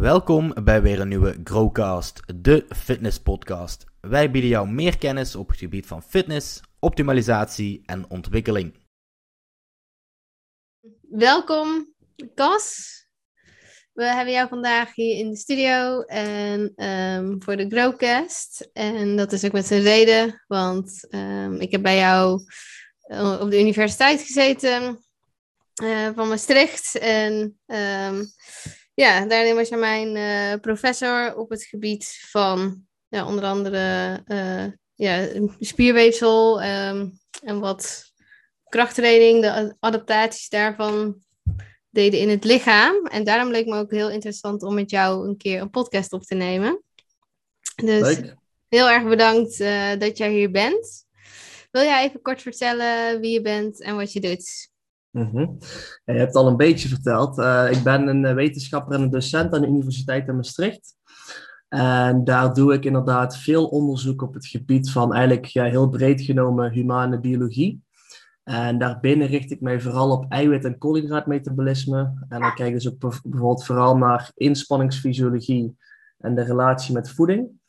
Welkom bij weer een nieuwe Growcast, de fitness podcast. Wij bieden jou meer kennis op het gebied van fitness, optimalisatie en ontwikkeling. Welkom, Cas. We hebben jou vandaag hier in de studio en ehm, voor de Growcast. En dat is ook met zijn reden, want ehm, ik heb bij jou eh, op de universiteit gezeten uh, van Maastricht. En um, ja, daarin was je mijn uh, professor op het gebied van ja, onder andere uh, ja, spierweefsel um, en wat krachttraining, de adaptaties daarvan deden in het lichaam. En daarom leek me ook heel interessant om met jou een keer een podcast op te nemen. Dus Leuk. heel erg bedankt uh, dat jij hier bent. Wil jij even kort vertellen wie je bent en wat je doet? Je hebt al een beetje verteld. Uh, ik ben een eh, wetenschapper en een docent aan de Universiteit in Maastricht. En daar doe ik inderdaad veel onderzoek op het gebied van eigenlijk ja, heel breed genomen humane biologie. En daarbinnen richt ik mij vooral op eiwit- en koolhydraatmetabolisme. En dan kijk ik dus ook bijvoorbeeld vooral naar inspanningsfysiologie en de relatie met voeding.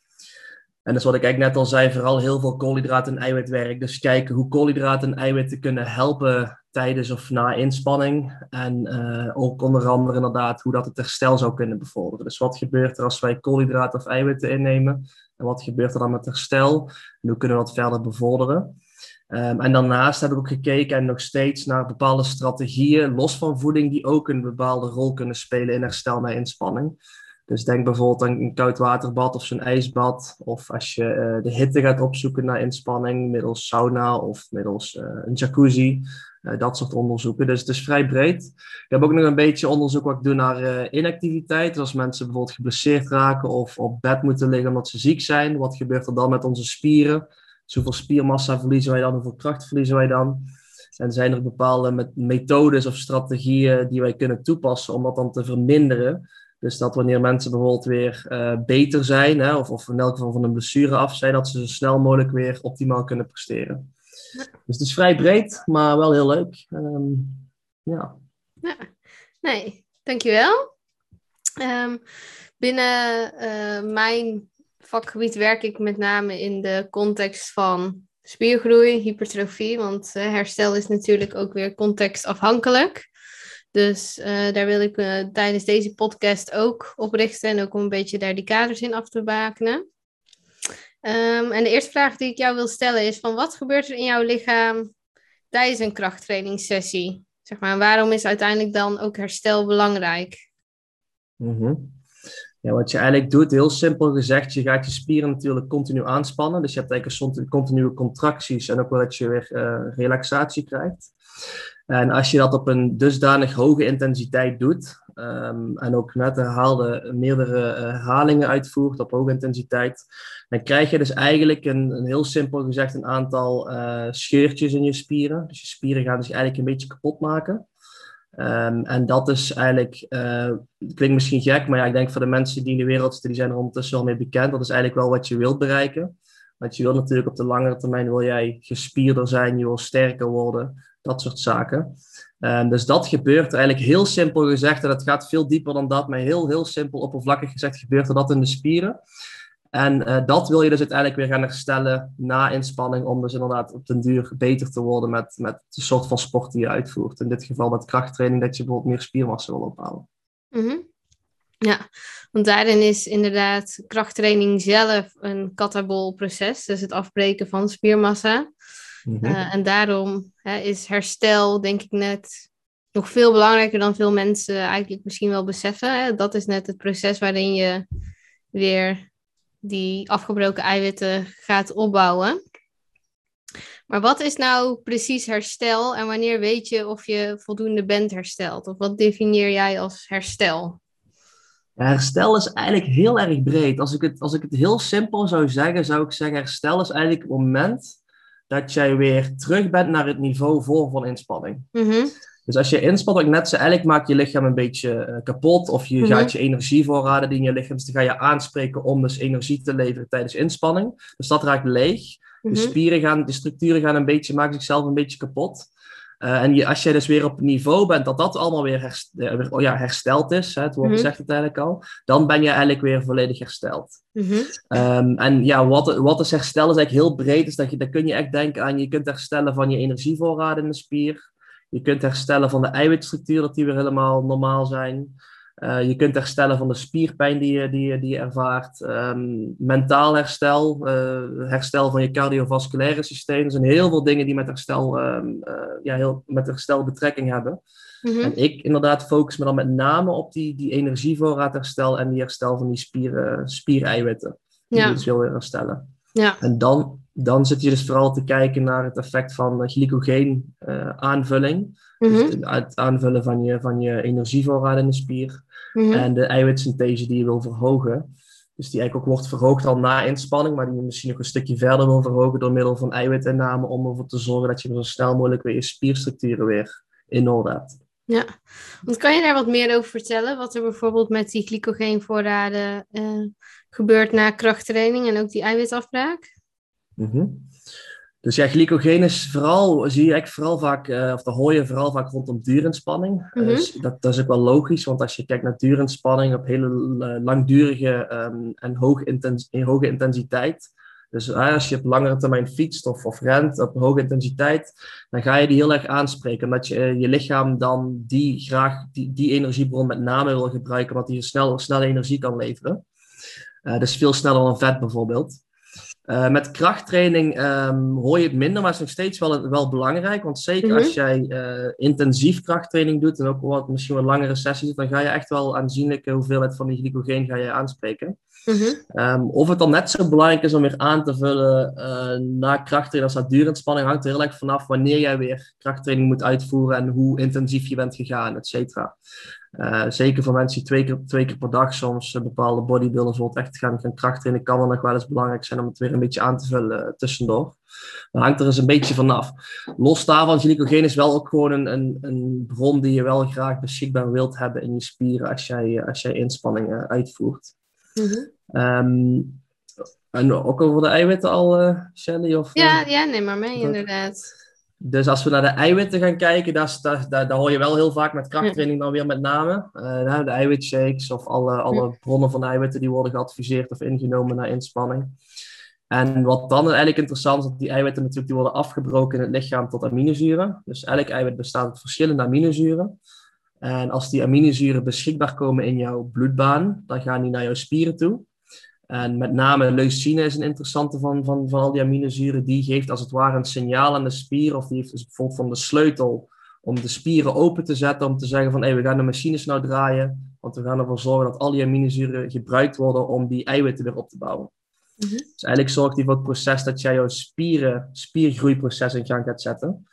En dus wat ik eigenlijk net al zei, vooral heel veel koolhydraten en eiwitwerk. Dus kijken hoe koolhydraten en eiwitten kunnen helpen tijdens of na inspanning. En uh, ook onder andere inderdaad hoe dat het herstel zou kunnen bevorderen. Dus wat gebeurt er als wij koolhydraten of eiwitten innemen? En wat gebeurt er dan met herstel? En hoe kunnen we dat verder bevorderen? Um, en daarnaast heb ik ook gekeken en nog steeds naar bepaalde strategieën, los van voeding, die ook een bepaalde rol kunnen spelen in herstel na inspanning. Dus denk bijvoorbeeld aan een koud waterbad of zo'n ijsbad. Of als je uh, de hitte gaat opzoeken naar inspanning middels sauna of middels uh, een jacuzzi. Uh, dat soort onderzoeken. Dus het is vrij breed. Ik heb ook nog een beetje onderzoek wat ik doe naar inactiviteit. Dus als mensen bijvoorbeeld geblesseerd raken of op bed moeten liggen omdat ze ziek zijn. Wat gebeurt er dan met onze spieren? Dus hoeveel spiermassa verliezen wij dan? Hoeveel kracht verliezen wij dan? En zijn er bepaalde methodes of strategieën die wij kunnen toepassen om dat dan te verminderen? Dus dat wanneer mensen bijvoorbeeld weer uh, beter zijn, hè, of, of in elk geval van een blessure af zijn, dat ze zo snel mogelijk weer optimaal kunnen presteren. Ja. Dus het is vrij breed, maar wel heel leuk. Um, ja. ja. Nee, dankjewel. Um, binnen uh, mijn vakgebied werk ik met name in de context van spiergroei, hypertrofie, want uh, herstel is natuurlijk ook weer contextafhankelijk. Dus uh, daar wil ik uh, tijdens deze podcast ook op richten en ook om een beetje daar die kaders in af te bakenen. Um, en de eerste vraag die ik jou wil stellen is van wat gebeurt er in jouw lichaam tijdens een krachttrainingssessie? Zeg maar, waarom is uiteindelijk dan ook herstel belangrijk? -hmm. Ja, wat je eigenlijk doet, heel simpel gezegd, je gaat je spieren natuurlijk continu aanspannen. Dus je hebt eigenlijk een continue contracties en ook wel dat je weer uh, relaxatie krijgt. En als je dat op een dusdanig hoge intensiteit doet, um, en ook net herhaalde meerdere uh, herhalingen uitvoert op hoge intensiteit, dan krijg je dus eigenlijk een, een heel simpel gezegd een aantal uh, scheurtjes in je spieren. Dus je spieren gaan zich eigenlijk een beetje kapot maken. Um, en dat is eigenlijk, het klinkt misschien gek, maar ja, ik denk voor de mensen die in de wereld zitten, die zijn er ondertussen al mee bekend. Dat is eigenlijk wel wat je wilt bereiken. Want je wil natuurlijk op de langere termijn, wil jij gespierder zijn, je wil sterker worden dat soort zaken. Um, dus dat gebeurt eigenlijk heel simpel gezegd, en het gaat veel dieper dan dat, maar heel, heel simpel oppervlakkig gezegd gebeurt er dat in de spieren. En uh, dat wil je dus uiteindelijk weer gaan herstellen na inspanning, om dus inderdaad op den duur beter te worden met, met de soort van sport die je uitvoert. In dit geval met krachttraining, dat je bijvoorbeeld meer spiermassa wil opbouwen. Mm. Ja, want daarin is inderdaad krachttraining zelf een katabol proces, dus het afbreken van spiermassa. Mm uh, en daarom hè, is herstel, denk ik net, nog veel belangrijker dan veel mensen eigenlijk misschien wel beseffen. Hè. Dat is net het proces waarin je weer die afgebroken eiwitten gaat opbouwen. Maar wat is nou precies herstel en wanneer weet je of je voldoende bent hersteld? Of wat definieer jij als herstel? Ja, herstel is eigenlijk heel erg breed. Als ik, het, als ik het heel simpel zou zeggen, zou ik zeggen: herstel is eigenlijk het moment dat jij weer terug bent naar het niveau voor van inspanning. Mm Dus als je inspant, wat ik net zei, eigenlijk maakt je lichaam een beetje uh, kapot. Of je mm -hmm. gaat je energievoorraden die in je lichaam dus die ga je aanspreken om dus energie te leveren tijdens inspanning. Dus dat raakt leeg. De mhm. spieren gaan, de structuren gaan een beetje, maken zichzelf een beetje kapot. Uh, en je, als je dus weer op niveau bent dat dat allemaal weer, herst uh, oh ja, hersteld is, hè, het woord mm -hmm. zegt het eigenlijk al, dan ben je eigenlijk weer volledig hersteld. Mm -hmm. um, en ja, wat, wat is herstellen is eigenlijk heel breed. Dus dat je, dan kun je echt denken aan, je kunt herstellen van je energievoorraad in de spier. Je kunt herstellen van de eiwitstructuur, dat die weer helemaal normaal zijn. Uh, je kunt herstellen van de spierpijn die je, die, die je ervaart. Um, mentaal herstel, uh, herstel van je cardiovasculaire systeem. Er zijn heel veel dingen die met herstel, um, uh, ja, heel, met herstel betrekking hebben. Mm -hmm. En ik inderdaad focus me dan met name op die, die energievoorraadherstel en die herstel van die spieren, spiereiwitten. Die Ja. je dus wil herstellen. Ja. En dan, dan zit je dus vooral te kijken naar het effect van glycogeen aanvulling. Mhm. Dus het aanvullen van je, van je energievoorraad in de spier. Mhm. En de eiwitsynthese die je wil verhogen. Dus die eigenlijk ook wordt verhoogd al na inspanning, maar die je misschien nog een stukje verder wil verhogen door middel van eiwitinname, om ervoor te zorgen dat je zo snel mogelijk weer je spierstructuren weer in orde hebt. Ja, want kan je daar wat meer over vertellen? Wat er bijvoorbeeld met die glycogeenvoorraden eh, gebeurt na krachttraining en ook die eiwitafbraak? Mhm. Dus ja, glycogeen is vooral, zie je eigenlijk vooral vaak, uh, of dat hoor je vooral vaak rondom duurinspanning. Mhm. Dus dat, dat is ook wel logisch, want als je kijkt naar duurinspanning op hele uh, langdurige um, en hoge, intens hoge intensiteit. Dus uh, als je op langere termijn fietst of, of rent op hoge intensiteit, dan ga je die heel erg aanspreken. Omdat je, je lichaam dan die graag die, die energiebron met name wil gebruiken, omdat die snel, snel energie kan leveren. dus veel sneller dan vet bijvoorbeeld. Uh, met krachttraining um, hoor je het minder, maar het is nog steeds wel, wel belangrijk. Want zeker Mhm. als jij uh, intensief krachttraining doet en ook wat, misschien wat langere sessies, dan ga je echt wel aanzienlijke hoeveelheid van die glycogeen ga je aanspreken. Mhm. Um, of het dan net zo belangrijk is om weer aan te vullen uh, na krachttraining als na duurinspanning, hangt er heel erg vanaf wanneer jij weer krachttraining moet uitvoeren en hoe intensief je bent gegaan, et cetera. Uh, zeker voor mensen die twee keer, twee keer per dag soms uh, bepaalde bodybuilders bijvoorbeeld echt gaan, gaan krachttrainen, kan het nog wel eens belangrijk zijn om het weer een beetje aan te vullen uh, tussendoor. Dat hangt er eens een beetje vanaf. Los daarvan, glycogeen is wel ook gewoon een, een, een bron die je wel graag beschikbaar wilt hebben in je spieren als jij, als jij inspanningen uitvoert. Mhm. Um, en ook over de eiwitten al, Shelly? Of, ja, ja, neem maar mee, inderdaad. Dus als we naar de eiwitten gaan kijken, daar, daar, daar, daar hoor je wel heel vaak met krachttraining dan weer met name. Uh, de eiwitshakes of alle, alle bronnen van eiwitten die worden geadviseerd of ingenomen na inspanning. En wat dan eigenlijk interessant is, dat die eiwitten natuurlijk die worden afgebroken in het lichaam tot aminozuren. Dus elk eiwit bestaat uit verschillende aminozuren. En als die aminozuren beschikbaar komen in jouw bloedbaan, dan gaan die naar jouw spieren toe. En met name leucine is een interessante van, van, van al die aminozuren. Die geeft als het ware een signaal aan de spier. Of die heeft dus bijvoorbeeld van de sleutel om de spieren open te zetten. Om te zeggen van hey, we gaan de machines nou draaien. Want we gaan ervoor zorgen dat al die aminozuren gebruikt worden om die eiwitten weer op te bouwen. Mhm. Dus eigenlijk zorgt die voor het proces dat jij jouw spieren, spiergroeiproces in gang gaat zetten.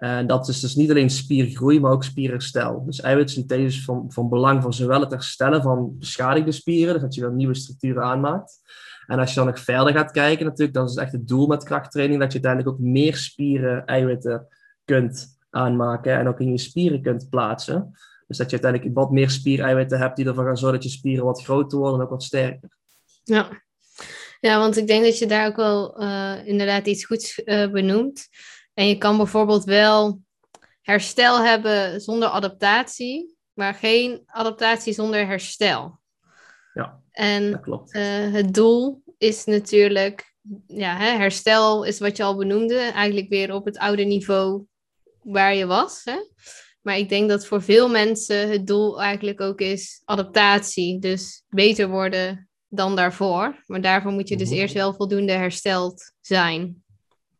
En dat is dus niet alleen spiergroei, maar ook spierherstel. Dus eiwitsynthese is van, van belang voor zowel het herstellen van beschadigde spieren, dus dat je weer nieuwe structuren aanmaakt. En als je dan nog verder gaat kijken, natuurlijk, dat is echt het doel met krachttraining, dat je uiteindelijk ook meer spieren, eiwitten kunt aanmaken en ook in je spieren kunt plaatsen. Dus dat je uiteindelijk wat meer spiereiwitten hebt die ervoor gaan zorgen dat je spieren wat groter worden en ook wat sterker. Ja. Ja, want ik denk dat je daar ook wel uh, inderdaad iets goeds uh, benoemt. En je kan bijvoorbeeld wel herstel hebben zonder adaptatie, maar geen adaptatie zonder herstel. Ja, en dat klopt. Uh, het doel is natuurlijk, ja, hè, herstel is wat je al benoemde, eigenlijk weer op het oude niveau waar je was. Hè? Maar ik denk dat voor veel mensen het doel eigenlijk ook is adaptatie. Dus beter worden dan daarvoor. Maar daarvoor moet je dus Mhm. eerst wel voldoende hersteld zijn.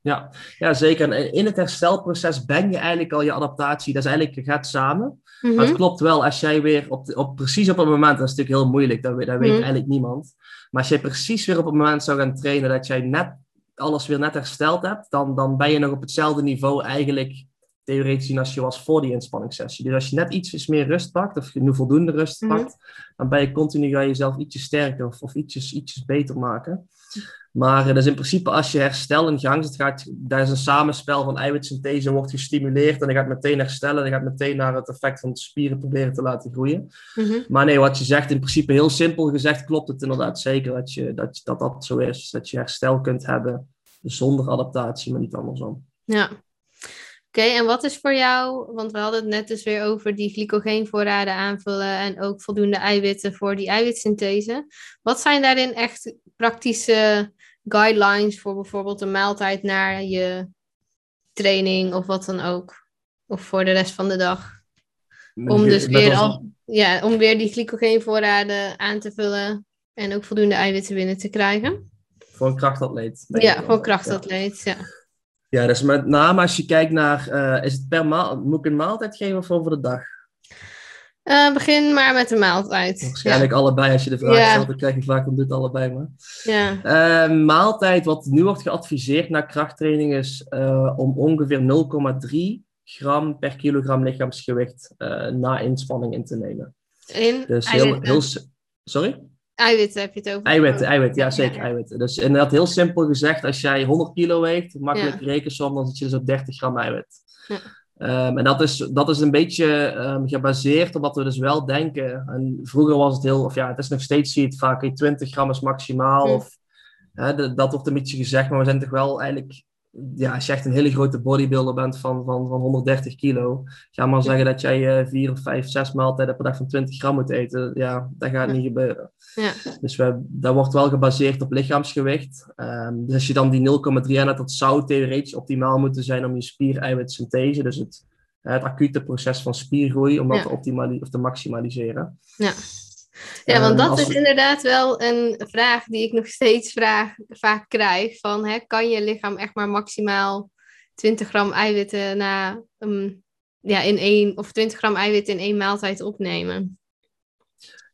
Ja, ja, zeker. En in het herstelproces ben je eigenlijk al je adaptatie, dat is eigenlijk, gaat samen. Mhm. Maar het klopt wel, als jij weer op, op precies op het moment, dat is natuurlijk heel moeilijk, dat, dat weet Mhm. eigenlijk niemand. Maar als jij precies weer op het moment zou gaan trainen dat jij net alles weer net hersteld hebt, dan, dan ben je nog op hetzelfde niveau eigenlijk theoretisch zien als je was voor die inspanningssessie. Dus als je net iets meer rust pakt, of nu voldoende rust Mhm. pakt, dan ben je continu ga je jezelf ietsje sterker of, of ietsjes, ietsjes beter maken. Maar uh, dus in principe als je herstel in gang zit, gaat, daar is een samenspel van eiwitsynthese wordt gestimuleerd en je gaat meteen herstellen, je gaat meteen naar het effect van de spieren proberen te laten groeien. Mhm. Maar nee, wat je zegt, in principe heel simpel gezegd, klopt het inderdaad zeker dat je, dat, dat, dat zo is. Dat je herstel kunt hebben zonder adaptatie, maar niet andersom. Ja. Oké, en wat is voor jou, want we hadden het net dus weer over die glycogeenvoorraden aanvullen en ook voldoende eiwitten voor die eiwitsynthese. Wat zijn daarin echt praktische guidelines voor bijvoorbeeld een maaltijd naar je training of wat dan ook? Of voor de rest van de dag? Om dus weer, al, ja, om weer die glycogeenvoorraden aan te vullen en ook voldoende eiwitten binnen te krijgen. Voor een krachtatleet. Ja, voor een krachtatleet, ja. Ja, dus met name als je kijkt naar, uh, is het per maal, moet ik een maaltijd geven of over de dag? Uh, begin maar met de maaltijd. Waarschijnlijk allebei. Als je de vraag stelt, dan krijg je vaak om dit allebei maar. Ja. Uh, maaltijd, wat nu wordt geadviseerd na krachttraining, is om ongeveer 0,3 gram per kilogram lichaamsgewicht na inspanning in te nemen. In dus heel, heel, sorry? Eiwitten heb je het over. Eiwitten, eiwitten ja zeker, eiwitten. Dus inderdaad heel simpel gezegd, als jij 100 kilo weegt, makkelijk ja. rekensom, dan zit je dus op 30 gram eiwit. Ja. Um, en dat is, dat is een beetje um, gebaseerd op wat we dus wel denken. En vroeger was het heel, of ja, het is nog steeds, zie je het vaak, 20 gram is maximaal. Hm. Of, hè, de, dat wordt een beetje gezegd, maar we zijn toch wel eigenlijk ja, als je echt een hele grote bodybuilder bent van, van, van 130 kilo, ga maar zeggen dat jij uh, vier of vijf, zes maaltijden per dag van 20 gram moet eten. Ja, dat gaat niet gebeuren. Ja. Dus we, dat wordt wel gebaseerd op lichaamsgewicht. Um, dus als je dan die 0,3 aan hebt, dat zou theoretisch optimaal moeten zijn om je spiereiwitsynthese, dus het, het acute proces van spiergroei, om dat ja. te, of te maximaliseren. Ja. Ja, want dat is inderdaad wel een vraag die ik nog steeds vraag, vaak krijg. Van, hè, kan je lichaam echt maar maximaal 20 gram eiwitten na, um, ja, in één, of 20 gram eiwitten in één maaltijd opnemen?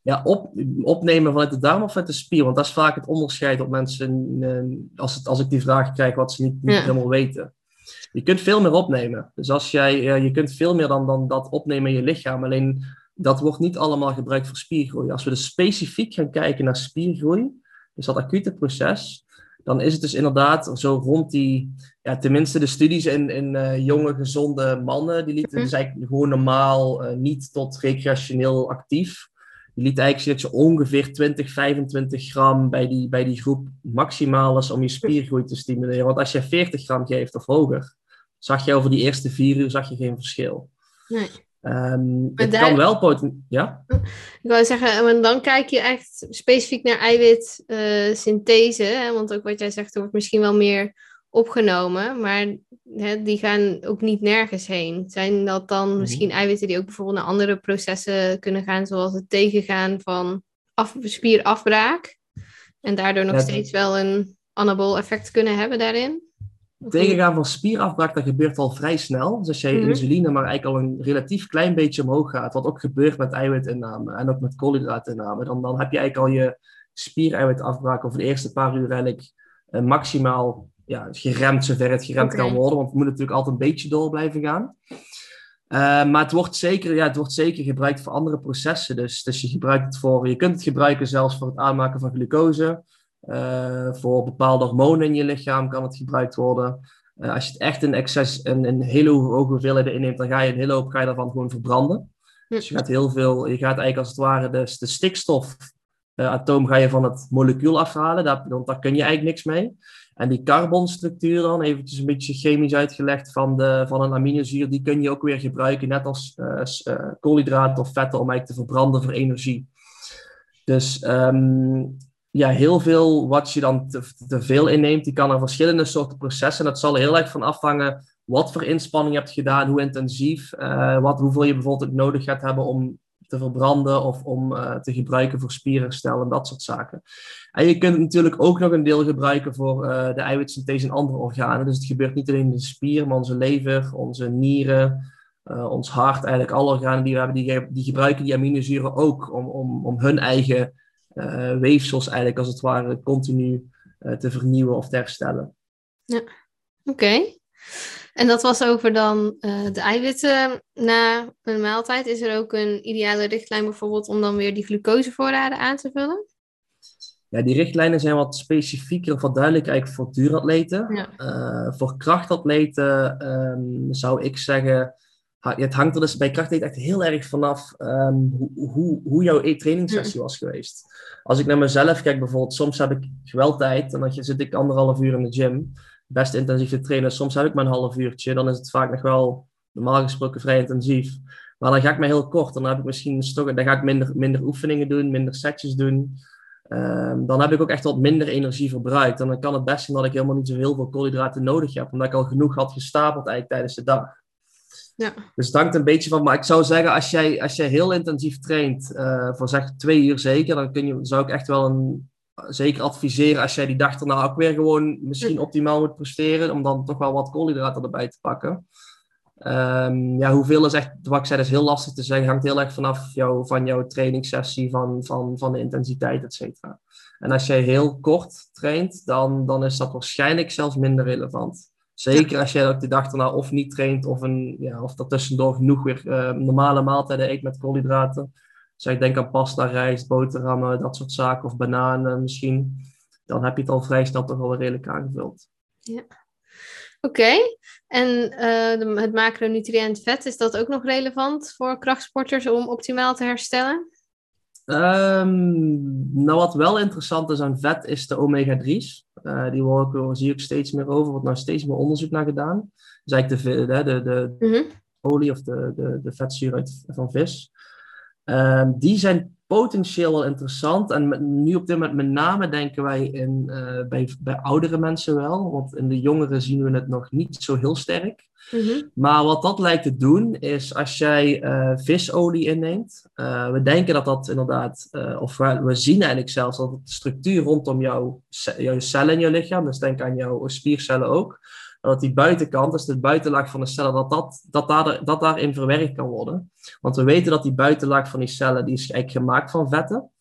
Ja, op, opnemen vanuit de darm of vanuit de spier? Want dat is vaak het onderscheid op mensen, uh, als, het, als ik die vraag krijg, wat ze niet, niet ja. helemaal weten. Je kunt veel meer opnemen. Dus als jij, uh, je kunt veel meer dan, dan dat opnemen in je lichaam. Alleen dat wordt niet allemaal gebruikt voor spiergroei. Als we dus specifiek gaan kijken naar spiergroei, dus dat acute proces, dan is het dus inderdaad zo rond die, ja, tenminste de studies in, in uh, jonge, gezonde mannen, die lieten dus eigenlijk gewoon normaal, uh, niet tot recreationeel actief. Die lieten eigenlijk zien dat je ongeveer 20, 25 gram bij die, bij die groep maximaal is om je spiergroei te stimuleren. Want als je 40 gram geeft of hoger, zag je over die eerste vier uur zag je geen verschil. Nee. Um, het daar... kan wel poten... Ja? Ik wou zeggen, en dan kijk je echt specifiek naar eiwitsynthese. Uh, want ook wat jij zegt, er wordt misschien wel meer opgenomen. Maar hè, die gaan ook niet nergens heen. Zijn dat dan mm-hmm. misschien eiwitten die ook bijvoorbeeld naar andere processen kunnen gaan, zoals het tegengaan van af, spierafbraak? En daardoor nog ja, steeds wel een anabool effect kunnen hebben daarin? Tegengaan van spierafbraak, dat gebeurt al vrij snel. Dus als je mm insuline maar eigenlijk al een relatief klein beetje omhoog gaat, wat ook gebeurt met eiwitinname en ook met koolhydraatinname, dan, dan heb je eigenlijk al je spiereiwitafbraak over de eerste paar uur eigenlijk uh, maximaal ja, geremd, zover het geremd okay. kan worden. Want het moet natuurlijk altijd een beetje door blijven gaan. Uh, maar het wordt, zeker, ja, het wordt zeker gebruikt voor andere processen. Dus, dus je gebruikt het voor, je kunt het gebruiken zelfs voor het aanmaken van glucose. Uh, voor bepaalde hormonen in je lichaam kan het gebruikt worden. Uh, als je het echt in excess, een, een hele hoge hoeveelheden inneemt, dan ga je een hele hoop ga je daarvan gewoon verbranden. Dus je gaat heel veel, je gaat eigenlijk als het ware de, de stikstofatoom uh, ga je van het molecuul afhalen, daar, want daar kun je eigenlijk niks mee. En die carbonstructuur dan, eventjes een beetje chemisch uitgelegd van, de, van een aminozuur, die kun je ook weer gebruiken, net als koolhydraten of vetten, om eigenlijk te verbranden voor energie. Dus um, ja, heel veel wat je dan te, veel inneemt, die kan er verschillende soorten processen. Dat zal er heel erg van afhangen wat voor inspanning je hebt gedaan, hoe intensief, uh, wat, hoeveel je bijvoorbeeld nodig gaat hebben om te verbranden of om uh, te gebruiken voor spierherstel en dat soort zaken. En je kunt natuurlijk ook nog een deel gebruiken voor uh, de eiwitsynthese in andere organen. Dus het gebeurt niet alleen in de spier, maar onze lever, onze nieren, ons hart, eigenlijk alle organen die we hebben, die, die gebruiken die aminozuren ook om, om, om hun eigen weefsels eigenlijk als het ware continu uh, te vernieuwen of te herstellen. Ja, oké. En dat was over dan uh, de eiwitten na een maaltijd. Is er ook een ideale richtlijn bijvoorbeeld om dan weer die glucosevoorraden aan te vullen? Ja, die richtlijnen zijn wat specifieker of wat duidelijker eigenlijk voor duuratleten. Ja. voor krachtatleten um, zou ik zeggen het hangt er dus bij krachttraining echt heel erg vanaf um, hoe, hoe, hoe jouw e trainingssessie was geweest. Als ik naar mezelf kijk bijvoorbeeld, soms heb ik wel tijd en dan zit ik anderhalf uur in de gym. best intensief te trainen. Soms heb ik maar een half uurtje. Dan is het vaak nog wel normaal gesproken vrij intensief. Maar dan ga ik me heel kort. Dan heb ik misschien stok, dan ga ik minder, minder oefeningen doen, minder setjes doen. Ehm, dan heb ik ook echt wat minder energie verbruikt. En dan kan het best zijn dat ik helemaal niet zo heel veel koolhydraten nodig heb, omdat ik al genoeg had gestapeld eigenlijk tijdens de dag. Ja. Dus het hangt een beetje van. Maar ik zou zeggen, als jij, als jij heel intensief traint, uh, voor zeg twee uur zeker, dan kun je, zou ik echt wel een, zeker adviseren als jij die dag erna ook weer gewoon misschien optimaal moet presteren, om dan toch wel wat koolhydraten erbij te pakken. Um, ja, hoeveel is echt, wat ik zei, is heel lastig te zeggen. Hangt heel erg vanaf jou, van jouw trainingssessie, van, van, van de intensiteit, et cetera. En als jij heel kort traint, dan, dan is dat waarschijnlijk zelfs minder relevant. Zeker als jij ook de dag daarna of niet traint, of, een, ja, of dat tussendoor genoeg weer uh, normale maaltijden eet met koolhydraten. Dus ik denk aan pasta, rijst, boterhammen, dat soort zaken, of bananen misschien. Dan heb je het al vrij snel toch wel redelijk aangevuld. Ja. Oké, en uh, het macronutriënt vet, is dat ook nog relevant voor krachtsporters om optimaal te herstellen? Um, nou, wat wel interessant is aan vet, is de omega-3's. Uh, die hoor ik, zie ik steeds meer over, wordt nou steeds meer onderzoek naar gedaan. Dus eigenlijk de, de, de, de mm -hmm. olie of de, de, de vetzuur uit, van vis. Um, die zijn potentieel wel interessant. En nu op dit moment met name denken wij in, uh, bij, bij oudere mensen wel. Want in de jongeren zien we het nog niet zo heel sterk. Mm -hmm. Maar wat dat lijkt te doen, is als jij uh, visolie inneemt. Uh, we denken dat dat inderdaad, of we, we, zien eigenlijk zelfs dat de structuur rondom jouw, jouw cellen in je lichaam, dus denk aan jouw spiercellen ook, dat die buitenkant, dus de buitenlaag van de cellen, dat, dat, dat, daar, dat daarin verwerkt kan worden. Want we weten dat die buitenlaag van die cellen, die is eigenlijk gemaakt van vetten.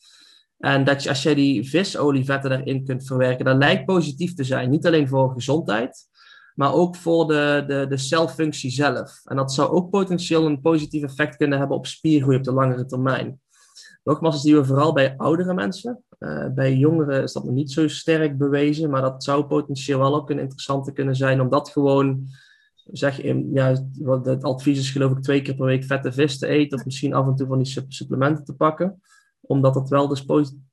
En dat je, als jij die visolievetten erin kunt verwerken, dat lijkt positief te zijn. Niet alleen voor gezondheid, maar ook voor de, de, de celfunctie zelf. En dat zou ook potentieel een positief effect kunnen hebben op spiergroei op de langere termijn. Nogmaals, dat zien we vooral bij oudere mensen. Uh, bij jongeren is dat nog niet zo sterk bewezen, maar dat zou potentieel wel ook een interessante kunnen zijn, omdat gewoon, zeg je, ja, het advies is geloof ik twee keer per week vette vis te eten, of misschien af en toe van die supplementen te pakken, omdat dat wel dus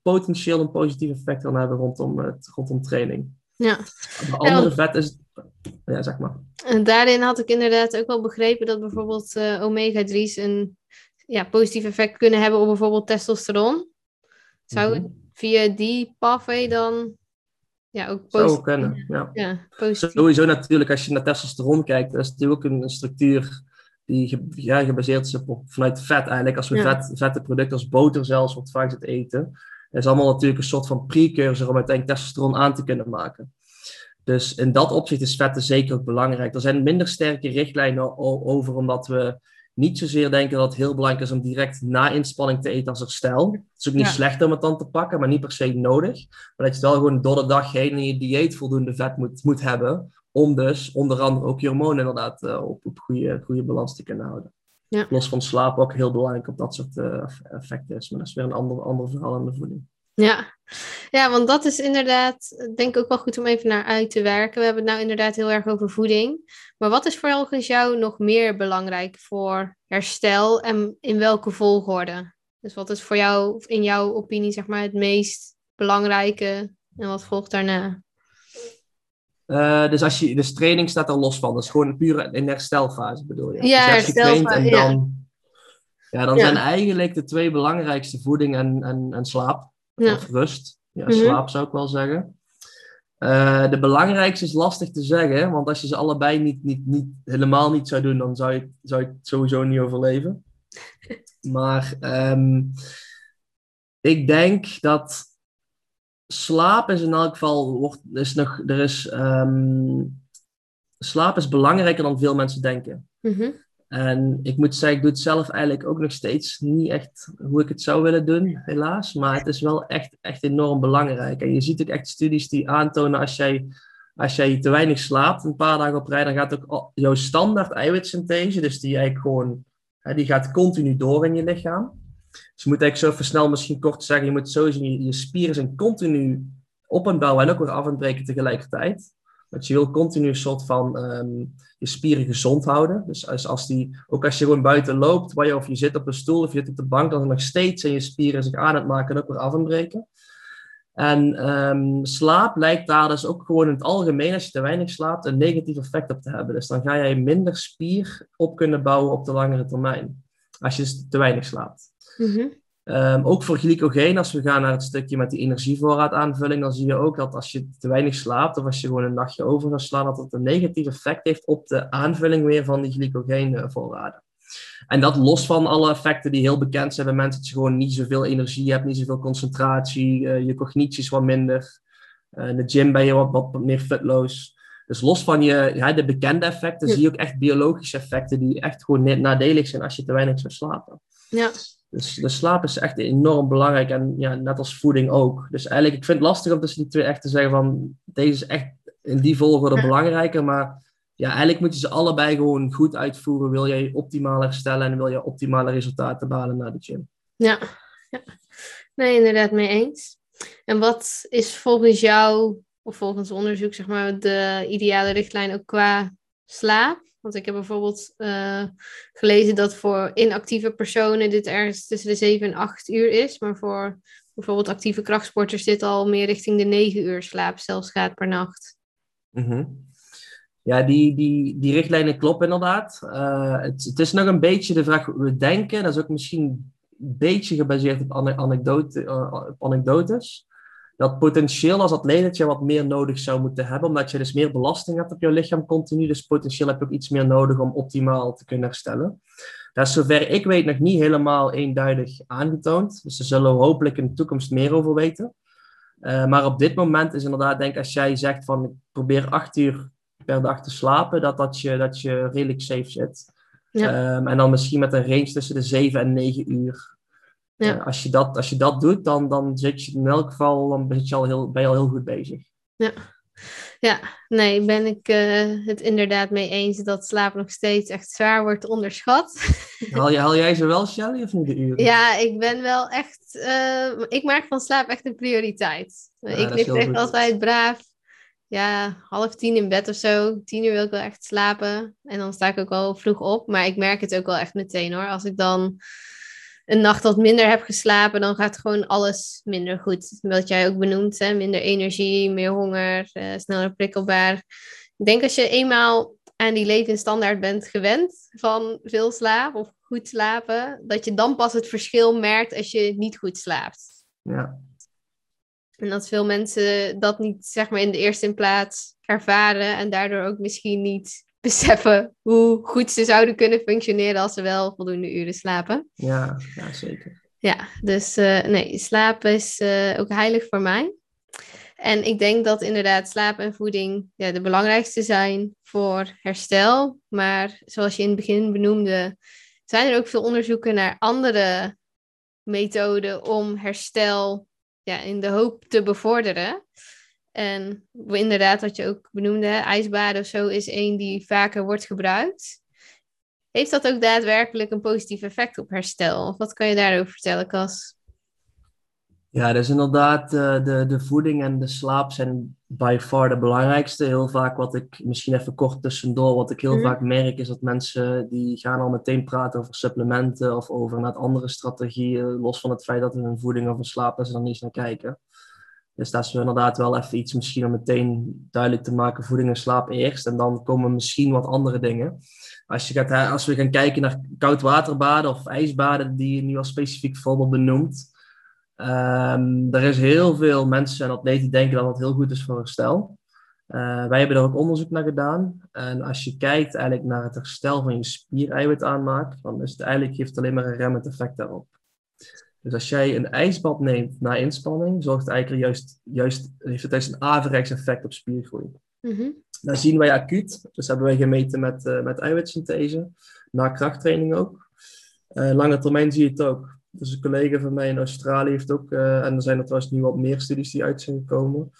potentieel een positief effect kan hebben rondom, het, rondom training. Ja. De andere vet is, ja zeg maar. En daarin had ik inderdaad ook wel begrepen dat bijvoorbeeld uh, omega-3's een ja, positief effect kunnen hebben op bijvoorbeeld testosteron. Zou -hmm. Via die pathway dan ja, ook positief... Kunnen, ja. ja positief. Sowieso natuurlijk, als je naar testosteron kijkt, dat is natuurlijk ook een, een structuur die ja, gebaseerd is op, vanuit vet eigenlijk. Als we ja. vet, vette producten als boter zelfs, wat vaak zit eten, is allemaal natuurlijk een soort van precursor om uiteindelijk testosteron aan te kunnen maken. Dus in dat opzicht is vetten zeker ook belangrijk. Er zijn minder sterke richtlijnen over, omdat we niet zozeer denken dat het heel belangrijk is om direct na inspanning te eten als herstel. Het is ook niet ja. slecht om het dan te pakken, maar niet per se nodig. Maar dat je wel gewoon door de dag heen in je dieet voldoende vet moet, moet hebben. Om dus onder andere ook je hormonen inderdaad uh, op, op goede, goede balans te kunnen houden. Ja. Los van slaap ook heel belangrijk op dat soort uh, effecten is. Maar dat is weer een ander, ander verhaal aan de voeding. Ja. Ja, want dat is inderdaad, denk ik ook wel goed om even naar uit te werken. We hebben het nou inderdaad heel erg over voeding. Maar wat is volgens jou nog meer belangrijk voor herstel en in welke volgorde? Dus wat is voor jou, in jouw opinie, zeg maar, het meest belangrijke en wat volgt daarna? Uh, dus, als je, dus training staat er los van. Dat is gewoon puur in herstelfase, bedoel je? Ja, dus traint en ja. dan, ja, dan Ja. zijn eigenlijk de twee belangrijkste voeding en, en, en slaap. Ja. Of rust. Ja, Mhm. slaap zou ik wel zeggen. Eh, de belangrijkste is lastig te zeggen, want als je ze allebei niet, niet, niet, helemaal niet zou doen, dan zou je, zou je het sowieso niet overleven. Maar ehm, ik denk dat slaap is in elk geval, wordt, is nog, er is, ehm, slaap is belangrijker dan veel mensen denken. Mhm. En ik moet zeggen, ik doe het zelf eigenlijk ook nog steeds niet echt hoe ik het zou willen doen, helaas. Maar het is wel echt, echt enorm belangrijk. En je ziet ook echt studies die aantonen als jij, als jij te weinig slaapt een paar dagen op rij, dan gaat ook jouw standaard eiwitsynthese, dus die eigenlijk gewoon, hè, die gaat continu door in je lichaam. Dus je moet eigenlijk zo even snel misschien kort zeggen, je moet sowieso, je, je spieren zijn continu op en bouwen en ook weer af en breken tegelijkertijd. Dat je wil continu een soort van ehm, je spieren gezond houden. Dus als, als die, ook als je gewoon buiten loopt, waar je, of je zit op een stoel of je zit op de bank, dan nog steeds zijn je spieren zich aan het maken en ook weer af en breken. En ehm, slaap lijkt daar dus ook gewoon in het algemeen, als je te weinig slaapt, een negatief effect op te hebben. Dus dan ga jij minder spier op kunnen bouwen op de langere termijn. Als je dus te weinig slaapt. Mhm. Ehm, ook voor glycogeen, als we gaan naar het stukje met die energievoorraadaanvulling, dan zie je ook dat als je te weinig slaapt of als je gewoon een nachtje over gaat slaan, dat het een negatief effect heeft op de aanvulling weer van die glycogeenvoorraden. En dat los van alle effecten die heel bekend zijn bij mensen, dat je gewoon niet zoveel energie hebt, niet zoveel concentratie, uh, je cognitie is wat minder, uh, in de gym ben je wat, wat meer fitloos. Dus los van je, ja, de bekende effecten, zie je ook echt biologische effecten die echt gewoon nadelig zijn als je te weinig zou slapen. Ja. Dus de slaap is echt enorm belangrijk en ja, net als voeding ook. Dus eigenlijk, ik vind het lastig om tussen die twee echt te zeggen van, deze is echt in die volgorde belangrijker, maar ja, eigenlijk moet je ze allebei gewoon goed uitvoeren. Wil jij optimaal herstellen en wil je optimale resultaten behalen naar de gym. Ja, ja. nee, inderdaad mee eens. En wat is volgens jou, of volgens onderzoek, zeg maar, de ideale richtlijn ook qua slaap? Want ik heb bijvoorbeeld uh, gelezen dat voor inactieve personen dit ergens tussen de 7 en 8 uur is. Maar voor bijvoorbeeld actieve krachtsporters dit al meer richting de 9 uur slaap zelfs gaat per nacht. Mm ja, die, die, die richtlijnen kloppen inderdaad. Uh, het, het, is nog een beetje de vraag, we denken, dat is ook misschien een beetje gebaseerd op, anekdote, uh, op anekdotes, dat potentieel als atleet dat je wat meer nodig zou moeten hebben, omdat je dus meer belasting hebt op je lichaam continu, dus potentieel heb je ook iets meer nodig om optimaal te kunnen herstellen. Dat is zover ik weet nog niet helemaal eenduidig aangetoond, dus daar zullen we hopelijk in de toekomst meer over weten. Uh, maar op dit moment is inderdaad, denk als jij zegt van ik probeer acht uur per dag te slapen, dat, dat, je, dat je redelijk safe zit. Ja. Um, en dan misschien met een range tussen de 7 en 9 uur. Ja. Als, je dat, als je dat doet, dan, dan zit je in elk geval dan ben, je al heel, ben je al heel goed bezig. Ja, ja nee, ben ik uh, het inderdaad mee eens dat slaap nog steeds echt zwaar wordt onderschat. Haal, je, haal jij ze wel, Shelly, of niet de uren? Ja, ik ben wel echt... Uh, ik maak van slaap echt een prioriteit. Ja, ik lig echt altijd braaf ja, half tien in bed of zo. Tien uur wil ik wel echt slapen. En dan sta ik ook wel vroeg op. Maar ik merk het ook wel echt meteen hoor. Als ik dan een nacht wat minder heb geslapen, dan gaat gewoon alles minder goed. Wat jij ook benoemt, hè? minder energie, meer honger, uh, sneller prikkelbaar. Ik denk als je eenmaal aan die levensstandaard bent gewend van veel slaap of goed slapen, dat je dan pas het verschil merkt als je niet goed slaapt. Ja, en dat veel mensen dat niet zeg maar in de eerste plaats ervaren en daardoor ook misschien niet beseffen hoe goed ze zouden kunnen functioneren als ze wel voldoende uren slapen. Ja, ja zeker. Ja, dus uh, nee, slaap is uh, ook heilig voor mij. En ik denk dat inderdaad slaap en voeding ja, de belangrijkste zijn voor herstel. Maar zoals je in het begin benoemde, zijn er ook veel onderzoeken naar andere methoden om herstel ja, in de hoop te bevorderen. En inderdaad, wat je ook benoemde, ijsbaden of zo is één die vaker wordt gebruikt. Heeft dat ook daadwerkelijk een positief effect op herstel? Of wat kan je daarover vertellen, Cas? Ja, dus inderdaad, uh, de, de voeding en de slaap zijn by far de belangrijkste. Heel vaak wat ik, misschien even kort tussendoor, wat ik heel mm. vaak merk is dat mensen die gaan al meteen praten over supplementen of over net andere strategieën, los van het feit dat hun voeding of hun slaap, dat ze dan niet eens naar kijken. Dus dat is inderdaad wel even iets misschien om meteen duidelijk te maken, voeding en slaap eerst. En dan komen misschien wat andere dingen. Als, je gaat, als we gaan kijken naar koud waterbaden of ijsbaden, die je nu als specifiek voorbeeld benoemt, Um, er is heel veel mensen en atleten die denken dat het heel goed is voor herstel. Uh, wij hebben daar ook onderzoek naar gedaan. En als je kijkt eigenlijk naar het herstel van je spiereiwit aanmaak, dan is het eigenlijk, geeft het alleen maar een remmend effect daarop. Dus als jij een ijsbad neemt na inspanning, zorgt het eigenlijk juist, juist, heeft het juist een averechts effect op spiergroei. Mm -hmm. Dat zien wij acuut. Dus hebben wij gemeten met, uh, met eiwitsynthese, na krachttraining ook. Uh, lange termijn zie je het ook. Dus een collega van mij in Australië heeft ook, uh, en er zijn er trouwens nu wat meer studies die uit zijn gekomen.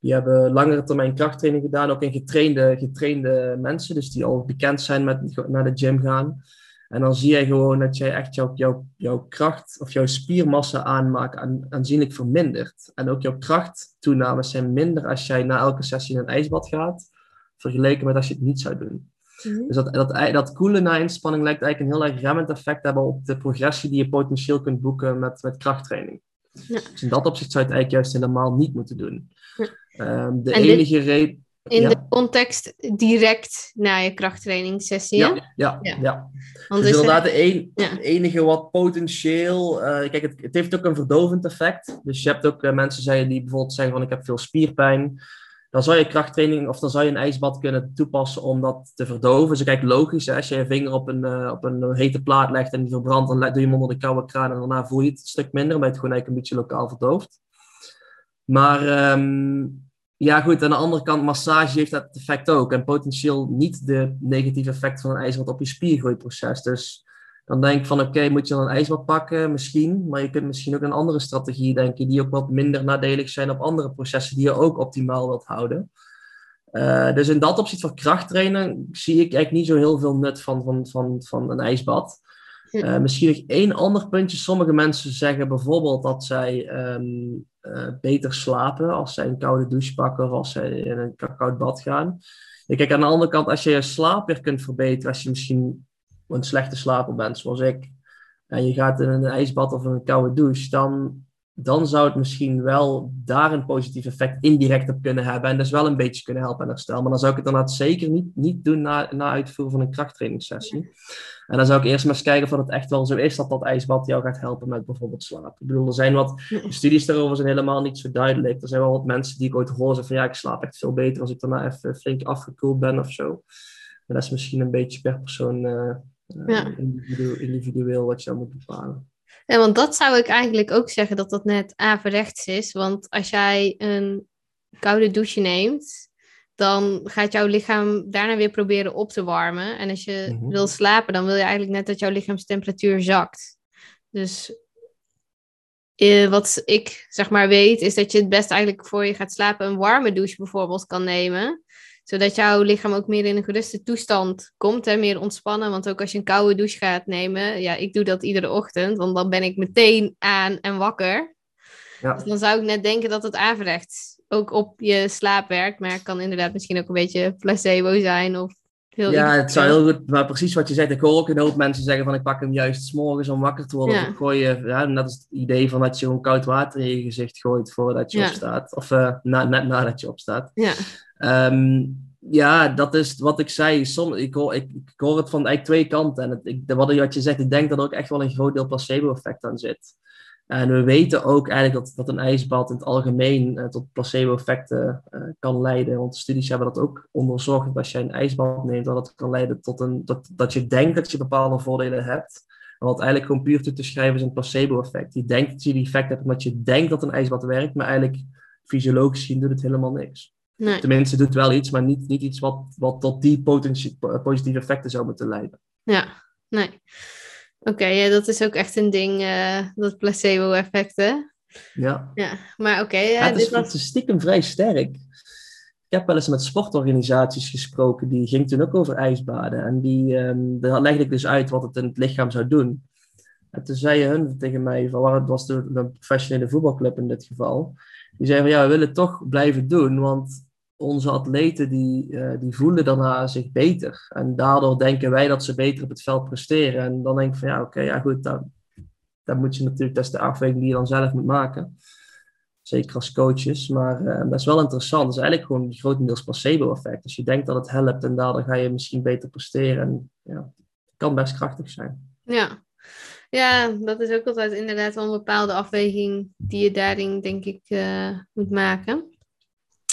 Die hebben langere termijn krachttraining gedaan, ook in getrainde, getrainde mensen, dus die al bekend zijn met naar de gym gaan. En dan zie je gewoon dat jij echt jouw, jouw, jouw kracht of jouw spiermassa aanmaakt aan, aanzienlijk vermindert. En ook jouw krachttoenames zijn minder als jij na elke sessie in een ijsbad gaat, vergeleken met als je het niet zou doen. Mhm. Dus dat, dat, dat koelen na inspanning lijkt eigenlijk een heel erg remmend effect te hebben op de progressie die je potentieel kunt boeken met, met krachttraining. Ja. Dus in dat opzicht zou je het eigenlijk juist helemaal niet moeten doen. Ja. Ehm, de En dit- enige reden... In Ja. de context direct na je krachttrainingssessie. Ja, ja, Ja. ja. Want dus is er- inderdaad, een, Ja. het enige wat potentieel. eh, kijk, het, het heeft ook een verdovend effect. Dus je hebt ook eh, mensen zeggen die bijvoorbeeld zeggen: van ik heb veel spierpijn. Dan zou je krachttraining of dan zou je een ijsbad kunnen toepassen om dat te verdoven. Dus kijk, logisch, hè, als je je vinger op een, eh, op een hete plaat legt en die verbrandt, dan doe je hem onder de koude kraan en daarna voel je het een stuk minder, omdat je het gewoon eigenlijk een beetje lokaal verdooft. Maar ehm, ja, goed, aan de andere kant, massage heeft dat effect ook. En potentieel niet de negatieve effect van een ijsbad op je spiergroeiproces. Dus dan denk ik van, oké, moet je dan een ijsbad pakken? Misschien. Maar je kunt misschien ook een andere strategie denken, die ook wat minder nadelig zijn op andere processen die je ook optimaal wilt houden. Eh, dus in dat opzicht van krachttrainen zie ik eigenlijk niet zo heel veel nut van, van, van, van een ijsbad. Ja. Eh, misschien nog één ander puntje. Sommige mensen zeggen bijvoorbeeld dat zij ehm, eh, beter slapen als zij een koude douche pakken of als zij in een koud bad gaan. Ja, kijk, aan de andere kant, als je je slaap weer kunt verbeteren, als je misschien een slechte slaper bent, zoals ik, en je gaat in een ijsbad of in een koude douche, dan, dan zou het misschien wel daar een positief effect indirect op kunnen hebben en dus wel een beetje kunnen helpen en herstel. Maar dan zou ik het inderdaad zeker niet, niet doen na, na uitvoeren van een krachttrainingssessie. En dan zou ik eerst maar eens kijken of het echt wel zo is dat dat ijsbad jou gaat helpen met bijvoorbeeld slaap. Ik bedoel, er zijn wat studies daarover zijn helemaal niet zo duidelijk. Er zijn wel wat mensen die ik ooit hoor zeggen van ja, ik slaap echt veel beter als ik daarna even flink afgekoeld ben of zo. Maar dat is misschien een beetje per persoon eh, eh, Ja. individu- individueel wat je dan moet bepalen. Ja, want dat zou ik eigenlijk ook zeggen dat dat net averechts is. Want als jij een koude douche neemt, dan gaat jouw lichaam daarna weer proberen op te warmen. En als je Mhm. wil slapen, dan wil je eigenlijk net dat jouw lichaamstemperatuur zakt. Dus eh, wat ik zeg maar weet, is dat je het best eigenlijk voor je gaat slapen een warme douche bijvoorbeeld kan nemen. Zodat jouw lichaam ook meer in een geruste toestand komt, hè, meer ontspannen. Want ook als je een koude douche gaat nemen, ja, ik doe dat iedere ochtend, want dan ben ik meteen aan en wakker. Ja. Dus dan zou ik net denken dat het averechts ook op je slaap werkt. Maar het kan inderdaad misschien ook een beetje placebo zijn of heel Ja, het zou heel goed, maar precies wat je zegt. Ik hoor ook een hoop mensen zeggen van ik pak hem juist 's morgens om wakker te worden. Ja. Of ik gooi je, ja, net als het idee van dat je gewoon koud water in je gezicht gooit voordat je Ja. opstaat. Of eh, na, net nadat je opstaat. Ja, Ehm, ja, dat is wat ik zei. Ik, hoor, ik, ik hoor het van eigenlijk twee kanten. En het, ik, wat, wat je zegt, ik denk dat er ook echt wel een groot deel placebo-effect aan zit. En we weten ook eigenlijk dat, dat een ijsbad in het algemeen eh, tot placebo-effecten eh, kan leiden. Want studies hebben dat ook onderzocht. Dat als je een ijsbad neemt, dat het kan leiden tot een, dat, dat je denkt dat je bepaalde voordelen hebt. Maar wat eigenlijk gewoon puur toe te schrijven is een placebo-effect. Je denkt dat je die effect hebt omdat je denkt dat een ijsbad werkt, maar eigenlijk fysiologisch gezien doet het helemaal niks. Nee. Tenminste, doet wel iets, maar niet, niet iets wat, wat tot die positieve effecten zou moeten leiden. Ja, nee. Oké, ja, dat is ook echt een ding, eh, dat placebo-effect, hè? Ja, Ja, maar oké, ja, het, is, dit was... het is stiekem vrij sterk. Ik heb wel eens met sportorganisaties gesproken, die ging toen ook over ijsbaden. En die, ehm, daar legde ik dus uit wat het in het lichaam zou doen. En toen zei hun tegen mij, van, waar het was de, een professionele voetbalclub in dit geval. Die zei van ja, we willen het toch blijven doen, want onze atleten die, eh, die voelen daarna zich beter. En daardoor denken wij dat ze beter op het veld presteren. En dan denk ik van ja, oké, ja goed, dan, dan moet je natuurlijk, dat de afweging die je dan zelf moet maken. Zeker als coaches, maar eh, dat is wel interessant. Het is eigenlijk gewoon grotendeels placebo-effect. Als je denkt dat het helpt en daardoor ga je misschien beter presteren. En ja, het kan best krachtig zijn. Ja. ja, dat is ook altijd inderdaad wel een bepaalde afweging die je daarin, denk ik, eh, moet maken.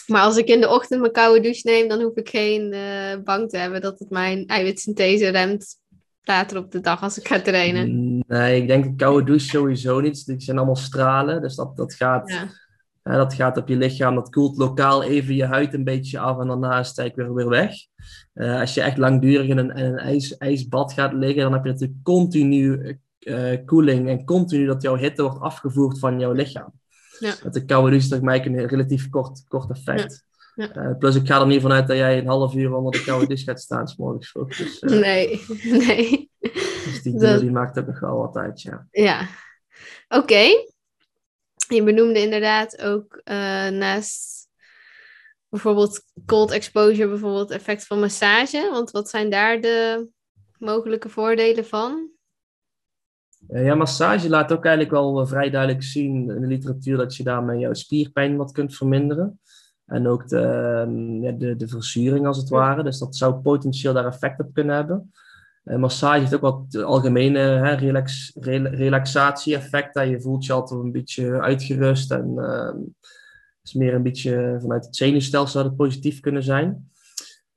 Maar als ik in de ochtend mijn koude douche neem, dan hoef ik geen eh, bang te hebben dat het mijn eiwitsynthese remt later op de dag als ik ga trainen. Nee, ik denk een koude douche sowieso niet. Die zijn allemaal stralen, dus dat, dat, gaat, Ja, dat gaat op je lichaam. Dat koelt lokaal even je huid een beetje af en daarna is het weer, weer weg. Eh, als je echt langdurig in een, in een ijs, ijsbad gaat liggen, dan heb je natuurlijk continu eh, koeling en continu dat jouw hitte wordt afgevoerd van jouw lichaam. Ja. Met de koude douche is mij een relatief kort, kort effect. Ja. Eh, plus ik ga er niet vanuit dat jij een half uur onder de koude douche gaat staan, 's morgens vroeg. Dus, eh, nee, nee. dus die Dat- die maakt ook nog wel wat uit, ja. Ja, oké. Je benoemde inderdaad ook eh, naast bijvoorbeeld cold exposure, bijvoorbeeld effect van massage. Want wat zijn daar de mogelijke voordelen van? Eh, ja, massage laat ook eigenlijk wel eh, vrij duidelijk zien in de literatuur dat je daarmee jouw spierpijn wat kunt verminderen. En ook de, ehm, de, de verzuring als het ware. Dus dat zou potentieel daar effect op kunnen hebben. Uh, massage heeft ook wat algemene hè, relax, relaxatie-effecten. Je voelt je altijd een beetje uitgerust en uh, is meer een beetje vanuit het zenuwstelsel zou het positief kunnen zijn.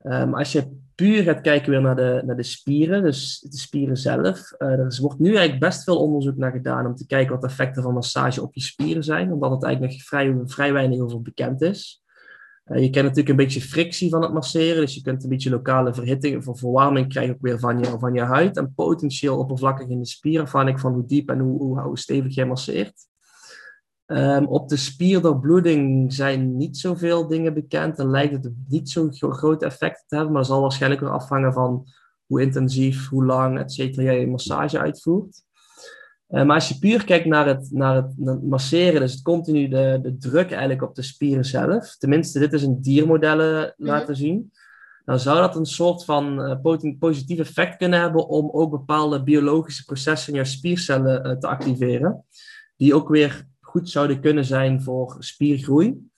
Um, als je puur gaat kijken weer naar de, naar de spieren, dus de spieren zelf, uh, er wordt nu eigenlijk best veel onderzoek naar gedaan om te kijken wat de effecten van massage op je spieren zijn, omdat het eigenlijk nog vrij, vrij weinig over bekend is. Uh, je kent natuurlijk een beetje frictie van het masseren, dus je kunt een beetje lokale verhitting of verwarming krijgen ook weer van je, van je huid en potentieel oppervlakkig in de spieren, afhankelijk van hoe diep en hoe, hoe, hoe stevig je masseert. Um, op de spierdoorbloeding zijn niet zoveel dingen bekend en lijkt het niet zo'n groot effect te hebben, maar zal waarschijnlijk weer afhangen van hoe intensief, hoe lang, et cetera, jij je massage uitvoert. Uh, maar als je puur kijkt naar het, naar het, masseren, dus het continu de, de druk eigenlijk op de spieren zelf, tenminste dit is een diermodellen mm laten zien, dan zou dat een soort van uh, positief effect kunnen hebben om ook bepaalde biologische processen in je spiercellen uh, te activeren, die ook weer goed zouden kunnen zijn voor spiergroei.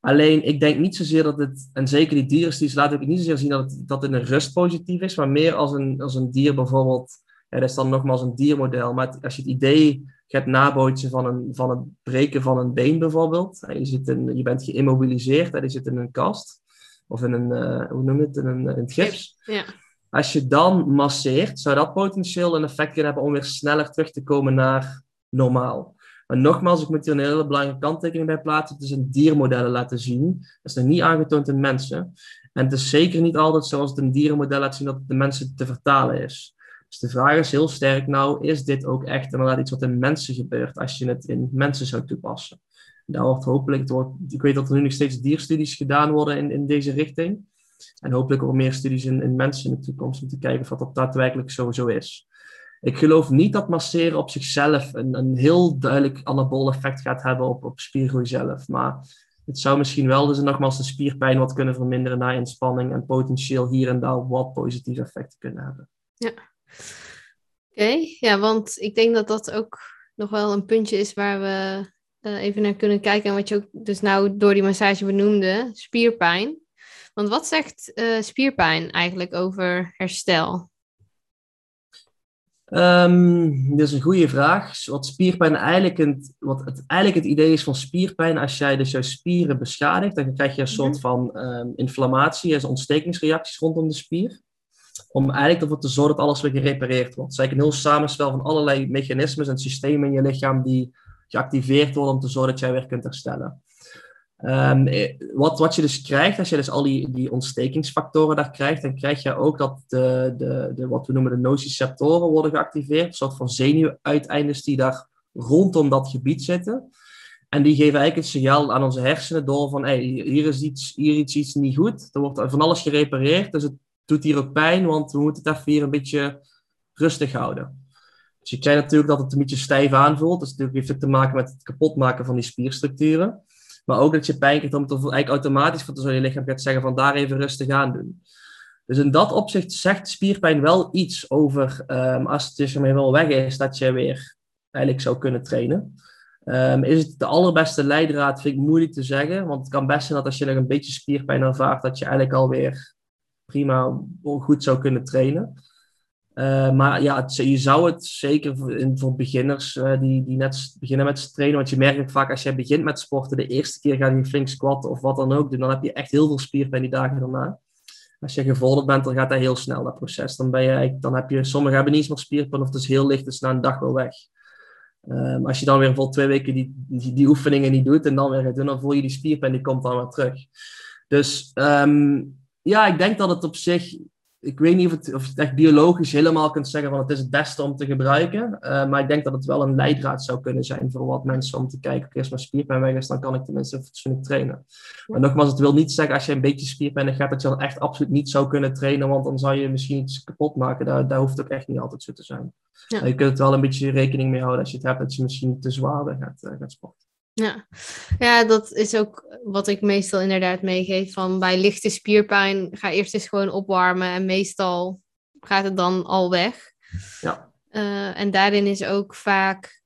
Alleen, ik denk niet zozeer dat het, en zeker die dierenstudies laten ook niet zozeer zien dat het, dat het een rust positief is, maar meer als een, als een dier bijvoorbeeld, ja, dat is dan nogmaals een diermodel, maar als je het idee gaat nabootsen van, een, van het breken van een been bijvoorbeeld, je, zit in, je bent geïmmobiliseerd, en je zit in een kast, of in een, uh, hoe noem je het, in een, in het gips. Ja. Als je dan masseert, zou dat potentieel een effect kunnen hebben om weer sneller terug te komen naar normaal. Maar nogmaals, ik moet hier een hele belangrijke kanttekening bij plaatsen. Het is een diermodellen laten zien. Dat is nog niet aangetoond in mensen. En het is zeker niet altijd zoals het een dierenmodel laat zien dat het de mensen te vertalen is. Dus de vraag is heel sterk nou, is dit ook echt inderdaad iets wat in mensen gebeurt als je het in mensen zou toepassen? Daar wordt hopelijk, ik weet dat er nu nog steeds dierstudies gedaan worden in, in deze richting. En hopelijk ook meer studies in, in mensen in de toekomst om te kijken of dat daadwerkelijk zo, zo is. Ik geloof niet dat masseren op zichzelf een, een heel duidelijk anabool effect gaat hebben op, op spiergroei zelf. Maar het zou misschien wel dus nogmaals de spierpijn wat kunnen verminderen na inspanning en potentieel hier en daar wat positieve effecten kunnen hebben. Ja. Oké, ja, want ik denk dat dat ook nog wel een puntje is waar we uh, even naar kunnen kijken. En wat je ook dus nou door die massage benoemde, spierpijn. Want wat zegt uh, spierpijn eigenlijk over herstel? Um, dat is een goede vraag. Wat spierpijn eigenlijk, het, wat het, eigenlijk het idee is van spierpijn, als jij dus jouw spieren beschadigt, dan krijg je een soort mhm. van um, inflammatie, en ontstekingsreacties rondom de spier. Om eigenlijk ervoor te zorgen dat alles weer gerepareerd wordt. Het is eigenlijk een heel samenspel van allerlei mechanismes en systemen in je lichaam die geactiveerd worden om te zorgen dat jij weer kunt herstellen. Um, wat, wat je dus krijgt, als je dus al die, die ontstekingsfactoren daar krijgt, dan krijg je ook dat de, de, de, wat we noemen de nociceptoren worden geactiveerd. Een soort van zenuwuiteindes die daar rondom dat gebied zitten. En die geven eigenlijk een signaal aan onze hersenen door van hier is iets, hier iets, iets niet goed. Er wordt van alles gerepareerd, dus het doet hier ook pijn, want we moeten het even hier een beetje rustig houden. Dus je krijgt natuurlijk dat het een beetje stijf aanvoelt. Dus natuurlijk heeft te maken met het kapotmaken van die spierstructuren. Maar ook dat je pijn krijgt, omdat er eigenlijk automatisch van zo je lichaam gaat zeggen van daar even rustig aan doen. Dus in dat opzicht zegt spierpijn wel iets over, um, als het dus ermee wel weg is, dat je weer eigenlijk zou kunnen trainen. Um, is het de allerbeste leidraad, vind ik moeilijk te zeggen. Want het kan best zijn dat als je nog een beetje spierpijn ervaart, dat je eigenlijk alweer prima goed zou kunnen trainen. Uh, maar ja, je zou het zeker voor, voor beginners uh, die, die net beginnen met trainen, want je merkt vaak als je begint met sporten, de eerste keer ga je flink squatten of wat dan ook doen, dan heb je echt heel veel spierpijn die dagen daarna. Als je gevorderd bent, dan gaat dat heel snel, dat proces. Dan, ben je, dan heb je, sommigen hebben niet eens meer spierpijn of het is heel licht, dus na een dag wel weg. Um, als je dan weer vol twee weken die, die, die, oefeningen niet doet en dan weer gaat doen, dan voel je die spierpijn, die komt dan weer terug. Dus um, ja, ik denk dat het op zich ik weet niet of, het, of je het echt biologisch helemaal kunt zeggen van het is het beste om te gebruiken. Uh, maar ik denk dat het wel een leidraad zou kunnen zijn voor wat mensen om te kijken. Als mijn spierpijn weg is, dan kan ik tenminste fatsoenlijk trainen. Maar nogmaals, het wil niet zeggen als je een beetje spierpijn hebt, dat je dan echt absoluut niet zou kunnen trainen. Want dan zou je misschien iets kapot maken. Daar, daar hoeft het ook echt niet altijd zo te zijn. Ja. je kunt het wel een beetje rekening mee houden als je het hebt dat je misschien te zwaar gaat, uh, gaat sporten. Ja. ja, dat is ook wat ik meestal inderdaad meegeef. Van bij lichte spierpijn ga eerst eens gewoon opwarmen en meestal gaat het dan al weg. Ja. Eh, en daarin is ook vaak,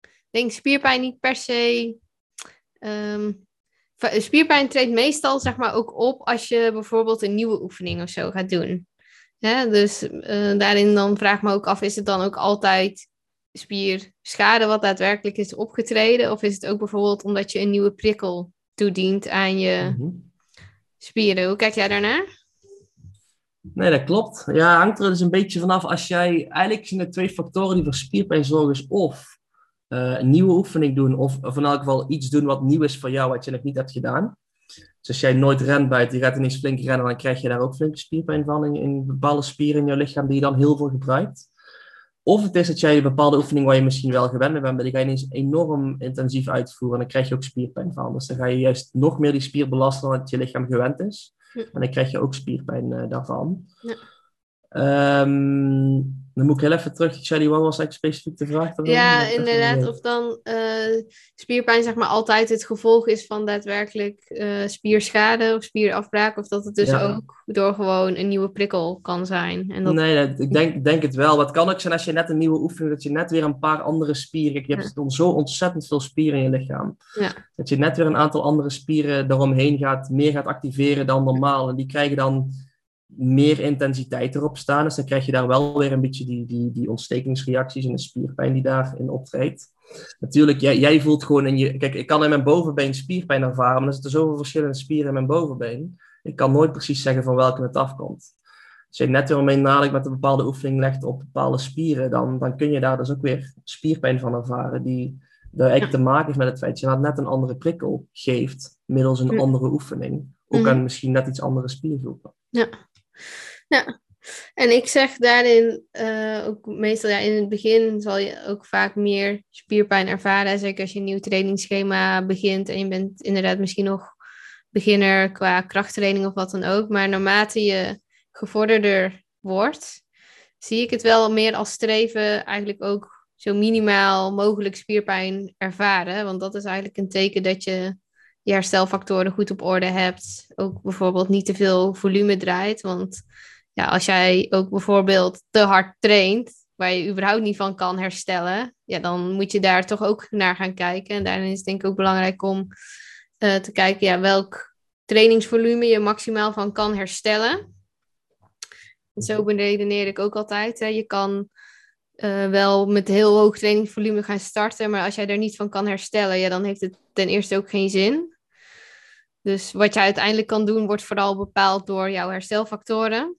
ik denk spierpijn niet per se. ehm, spierpijn treedt meestal zeg maar ook op als je bijvoorbeeld een nieuwe oefening of zo gaat doen. Hè? Dus eh, daarin dan vraag ik me ook af, is het dan ook altijd spierschade wat daadwerkelijk is opgetreden? Of is het ook bijvoorbeeld omdat je een nieuwe prikkel toedient aan je Mhm. spieren? Hoe kijk jij daarnaar? Nee, dat klopt. Ja, hangt er dus een beetje vanaf als jij... Eigenlijk zijn er twee factoren die voor spierpijn zorgen. Is of eh, een nieuwe oefening doen, of, of in elk geval iets doen wat nieuw is voor jou, wat je nog niet hebt gedaan. Dus als jij nooit rent buiten, je gaat ineens flink rennen, dan krijg je daar ook flinke spierpijn van in, in bepaalde spieren in je lichaam die je dan heel veel gebruikt. Of het is dat jij een bepaalde oefening waar je misschien wel gewend bent, maar die ga je ineens enorm intensief uitvoeren en dan krijg je ook spierpijn van. Dus dan ga je juist nog meer die spier belasten dan dat je lichaam gewend is. En dan krijg je ook spierpijn eh, daarvan. Ja. Ehm, dan moet ik heel even terug. Shelly, wat was eigenlijk specifiek de vraag? Ja, inderdaad. Of dan eh, spierpijn zeg maar altijd het gevolg is van daadwerkelijk eh, spierschade of spierafbraak. Of dat het dus Ja. ook door gewoon een nieuwe prikkel kan zijn. En dat, Nee, dat- ik denk, denk het wel. Het kan ook zijn als je net een nieuwe oefening, dat je net weer een paar andere spieren. Je hebt dan zo ontzettend veel spieren in je lichaam. Ja. Dat je net weer een aantal andere spieren eromheen gaat, meer gaat activeren dan normaal. En die krijgen dan meer intensiteit erop staan. Dus dan krijg je daar wel weer een beetje die, die, die ontstekingsreacties en de spierpijn die daarin optreedt. Natuurlijk, jij, jij voelt gewoon in je. Kijk, ik kan in mijn bovenbeen spierpijn ervaren, maar er zitten zoveel verschillende spieren in mijn bovenbeen. Ik kan nooit precies zeggen van welke het afkomt. Als je net weer met een bepaalde oefening legt op bepaalde spieren, dan, dan kun je daar dus ook weer spierpijn van ervaren. Die er eigenlijk te maken heeft met het feit dat je net een andere prikkel geeft middels een andere oefening. Ook Mhm. aan misschien net iets andere spiergroepen. Ja. En ik zeg daarin eh, ook meestal ja, in het begin zal je ook vaak meer spierpijn ervaren. Zeker als je een nieuw trainingsschema begint en je bent inderdaad misschien nog beginner qua krachttraining of wat dan ook. Maar naarmate je gevorderder wordt, zie ik het wel meer als streven eigenlijk ook zo minimaal mogelijk spierpijn ervaren. Want dat is eigenlijk een teken dat je je herstelfactoren goed op orde hebt. Ook bijvoorbeeld niet te veel volume draait. Want ja, als jij ook bijvoorbeeld te hard traint, waar je überhaupt niet van kan herstellen, ja, dan moet je daar toch ook naar gaan kijken. En daarin is het denk ik ook belangrijk om eh, te kijken ja, welk trainingsvolume je maximaal van kan herstellen. En zo beredeneer ik ook altijd. Hè. Je kan eh, wel met heel hoog trainingsvolume gaan starten, maar als jij er niet van kan herstellen, ja, dan heeft het ten eerste ook geen zin. Dus wat je uiteindelijk kan doen, wordt vooral bepaald door jouw herstelfactoren.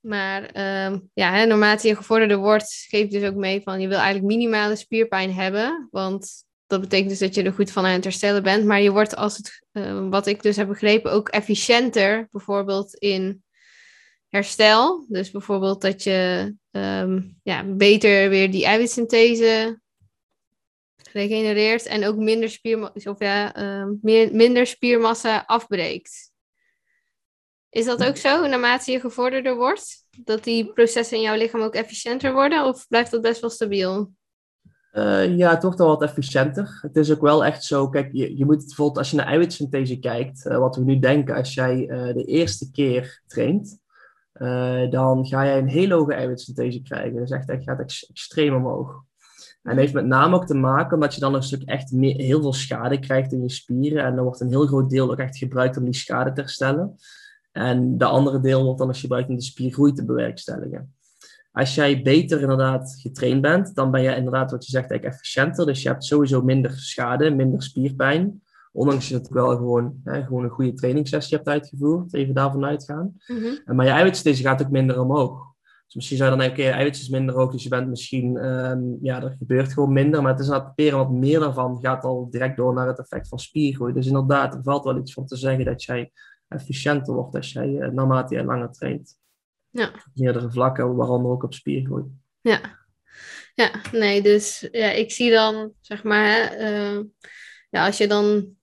Maar ehm, ja, hè, naarmate je gevorderder wordt, geeft dus ook mee van je wil eigenlijk minimale spierpijn hebben. Want dat betekent dus dat je er goed van aan het herstellen bent. Maar je wordt als het, eh, wat ik dus heb begrepen, ook efficiënter. Bijvoorbeeld in herstel. Dus bijvoorbeeld dat je ehm, ja, beter weer die eiwitsynthese regenereert. En ook minder, spierma- of ja, ehm, meer, minder spiermassa afbreekt. Is dat ook zo, naarmate je gevorderder wordt? Dat die processen in jouw lichaam ook efficiënter worden? Of blijft dat best wel stabiel? Eh, ja, het wordt wat efficiënter. Het is ook wel echt zo, kijk, je, je moet bijvoorbeeld als je naar eiwitsynthese kijkt, eh, wat we nu denken, als jij eh, de eerste keer traint, eh, dan ga jij een hele hoge eiwitsynthese krijgen. Dus echt, echt gaat ex- extreem omhoog. En heeft met name ook te maken omdat je dan een stuk echt heel veel schade krijgt in je spieren. En dan wordt een heel groot deel ook echt gebruikt om die schade te herstellen. En de andere deel wordt dan als gebruikt om de spiergroei te bewerkstelligen. Als jij beter inderdaad getraind bent, dan ben je inderdaad wat je zegt eigenlijk efficiënter. Dus je hebt sowieso minder schade, minder spierpijn. Ondanks dat je wel gewoon, hè, gewoon een goede trainingssessie hebt uitgevoerd. Even daarvan uitgaan. En Maar je eiwitsynthese gaat ook minder omhoog. Dus misschien zou je dan denken, oké, je eiwit is minder hoog, dus je bent misschien, ehm, ja, er gebeurt gewoon minder. Maar het is inderdaad proberen wat meer daarvan gaat al direct door naar het effect van spiergroei. Dus inderdaad, er valt wel iets van te zeggen dat jij efficiënter wordt als jij, eh, naarmate je langer traint. Ja. Op meerdere vlakken, waaronder ook op spiergroei. Ja. Ja, nee, dus ja, ik zie dan, zeg maar, hè, eh, ja, als je dan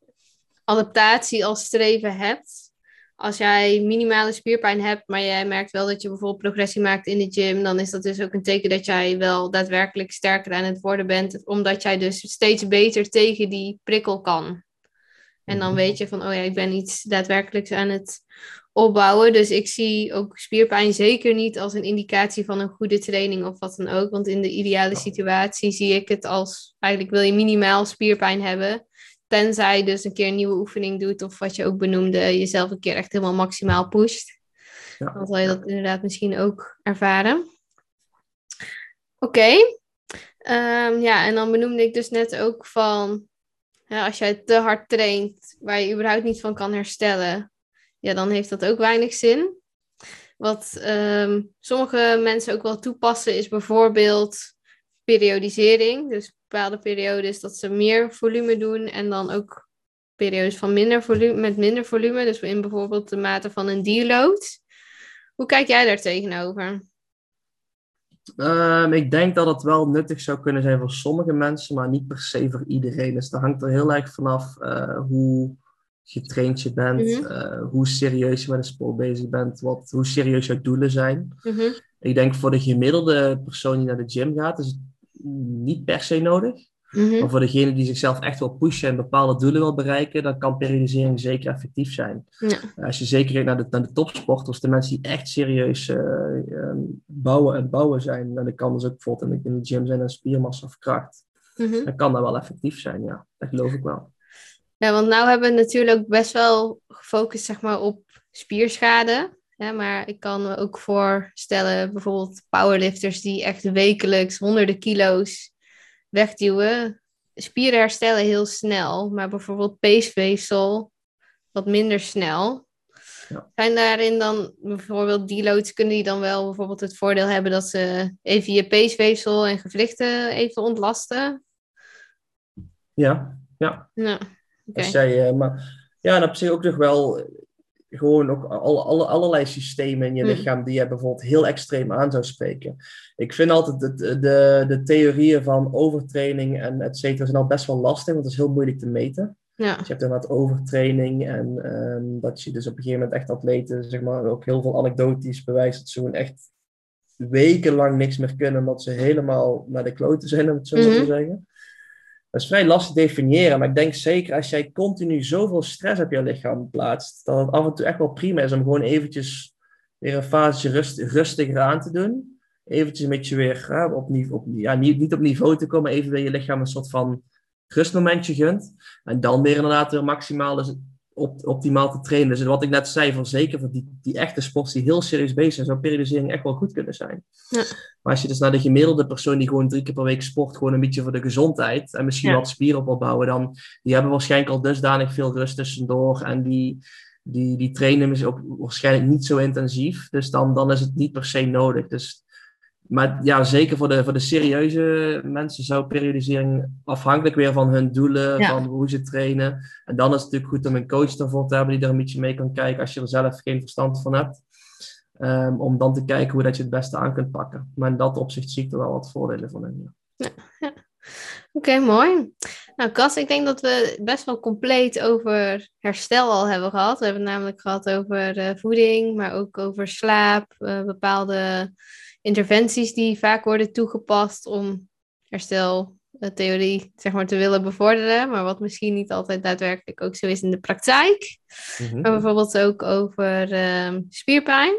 adaptatie als streven hebt, als jij minimale spierpijn hebt, maar jij merkt wel dat je bijvoorbeeld progressie maakt in de gym, dan is dat dus ook een teken dat jij wel daadwerkelijk sterker aan het worden bent, omdat jij dus steeds beter tegen die prikkel kan. En dan Mhm. weet je van, oh ja, ik ben iets daadwerkelijks aan het opbouwen. Dus ik zie ook spierpijn zeker niet als een indicatie van een goede training of wat dan ook. Want in de ideale situatie zie ik het als, eigenlijk wil je minimaal spierpijn hebben. Tenzij je dus een keer een nieuwe oefening doet of wat je ook benoemde, jezelf een keer echt helemaal maximaal pusht. Ja. Dan zal je dat inderdaad misschien ook ervaren. Oké. Ehm, ja, en dan benoemde ik dus net ook van, ja, als jij te hard traint, waar je überhaupt niet van kan herstellen, ja, dan heeft dat ook weinig zin. Wat ehm, sommige mensen ook wel toepassen, is bijvoorbeeld periodisering. Dus bepaalde periodes dat ze meer volume doen en dan ook periodes van minder volume, met minder volume. Dus in bijvoorbeeld de mate van een deload. Hoe kijk jij daar tegenover? Ehm, ik denk dat het wel nuttig zou kunnen zijn voor sommige mensen, maar niet per se voor iedereen. Dus dat hangt er heel erg vanaf eh, hoe getraind je bent, Mhm. eh, hoe serieus je met een sport bezig bent, wat, hoe serieus jouw doelen zijn. Mhm, Ik denk voor de gemiddelde persoon die naar de gym gaat, is het niet per se nodig. mhm, Maar voor degene die zichzelf echt wil pushen en bepaalde doelen wil bereiken, dan kan periodisering zeker effectief zijn. Ja. Als je zeker kijkt naar de, naar de topsporters, de mensen die echt serieus eh, ehm, bouwen en bouwen zijn, en dat kan dus ook bijvoorbeeld in de, in de gym zijn en spiermassa of kracht, mhm. dan kan dat wel effectief zijn, ja. Dat geloof ik wel. Ja, want nou hebben we natuurlijk best wel gefocust zeg maar, op spierschade. Ja, maar ik kan me ook voorstellen, bijvoorbeeld powerlifters die echt wekelijks honderden kilo's wegduwen. Spieren herstellen heel snel, maar bijvoorbeeld peesvezel wat minder snel. Ja. Zijn daarin dan bijvoorbeeld deloads, kunnen die dan wel bijvoorbeeld het voordeel hebben dat ze even je peesvezel en gewrichten even ontlasten? Ja, ja. Ja, oké. Als jij, eh, maar ja, en op zich ook nog wel gewoon ook alle, alle, allerlei systemen in je Hmm. lichaam die je bijvoorbeeld heel extreem aan zou spreken. Ik vind altijd de, de, de theorieën van overtraining en et cetera zijn al best wel lastig, want het is heel moeilijk te meten. Ja, Dus je hebt inderdaad overtraining en ehm, dat je dus op een gegeven moment echt atleten, zeg maar, ook heel veel anekdotisch bewijst dat ze gewoon echt wekenlang niks meer kunnen, omdat ze helemaal naar de kloten zijn, om het zo maar Mhm. te zeggen. Dat is vrij lastig te definiëren, maar ik denk zeker als jij continu zoveel stress op je lichaam plaatst, dat het af en toe echt wel prima is om gewoon eventjes weer een fase rust, rustiger aan te doen. Eventjes een beetje weer op, op, ja, niet, niet op niveau te komen, even weer je lichaam een soort van rustmomentje gunt. En dan weer inderdaad weer maximaal dus op, optimaal te trainen. Dus wat ik net zei, voor zeker voor die, die echte sports die heel serieus bezig zijn, zou periodisering echt wel goed kunnen zijn. Ja. Maar als je dus naar de gemiddelde persoon die gewoon drie keer per week sport, gewoon een beetje voor de gezondheid en misschien Ja. wat spieren op wil bouwen, dan die hebben waarschijnlijk al dusdanig veel rust tussendoor en die, die, die trainen is ook waarschijnlijk niet zo intensief. Dus dan, dan is het niet per se nodig. Dus maar ja, zeker voor de, voor de serieuze mensen zou periodisering afhankelijk weer van hun doelen, Ja. van hoe ze trainen. En dan is het natuurlijk goed om een coach ervoor te hebben die er een beetje mee kan kijken als je er zelf geen verstand van hebt. Ehm, om dan te kijken hoe dat je het beste aan kunt pakken. Maar in dat opzicht zie ik er wel wat voordelen van in. ja. Oké, mooi. Nou, Cas, ik denk dat we best wel compleet over herstel al hebben gehad. We hebben het namelijk gehad over eh, voeding, maar ook over slaap, eh, bepaalde interventies die vaak worden toegepast om hersteltheorie zeg maar, te willen bevorderen, maar wat misschien niet altijd daadwerkelijk ook zo is in de praktijk. Mhm. Maar bijvoorbeeld ook over ehm, spierpijn.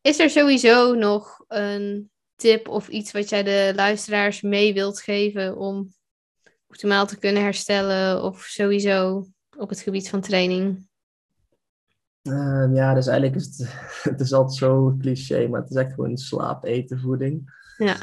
Is er sowieso nog een tip of iets wat jij de luisteraars mee wilt geven om optimaal te kunnen herstellen of sowieso op het gebied van training? Ehm, ja, dus eigenlijk is het, het is altijd zo cliché, maar het is echt gewoon slaap, eten, voeding. Ja.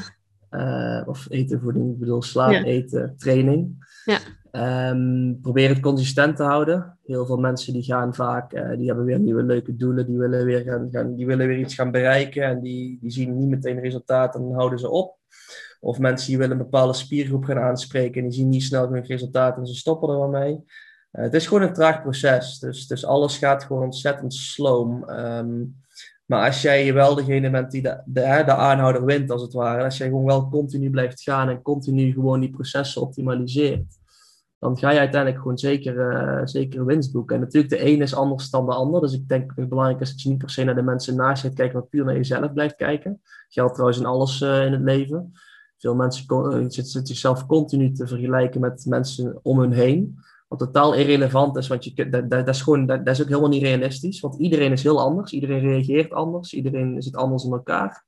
Eh, of eten, voeding, ik bedoel slaap, Ja. eten, training. Ja. Ehm, probeer het consistent te houden. Heel veel mensen die gaan vaak, eh, die hebben weer nieuwe leuke doelen, die willen weer, gaan, gaan, die willen weer iets gaan bereiken en die, die zien niet meteen resultaat en dan houden ze op. Of mensen die willen een bepaalde spiergroep gaan aanspreken en die zien niet snel genoeg resultaat en ze stoppen er wel mee. Eh, het is gewoon een traag proces, dus, dus alles gaat gewoon ontzettend sloom. Ehm, maar als jij wel degene bent die de, de, aanhouder wint, als het ware, als jij gewoon wel continu blijft gaan en continu gewoon die processen optimaliseert, dan ga je uiteindelijk gewoon zeker, eh, zeker winst boeken. En natuurlijk, de een is anders dan de ander. Dus ik denk dat het belangrijk is dat je niet per se naar de mensen naast je gaat kijken, maar puur naar jezelf blijft kijken. Geldt trouwens in alles eh, in het leven. Veel mensen zitten zichzelf continu te vergelijken met mensen om hun heen. Wat totaal irrelevant is, want je, dat, dat, is gewoon, dat, is ook helemaal niet realistisch. Want iedereen is heel anders, iedereen reageert anders, iedereen zit anders in elkaar.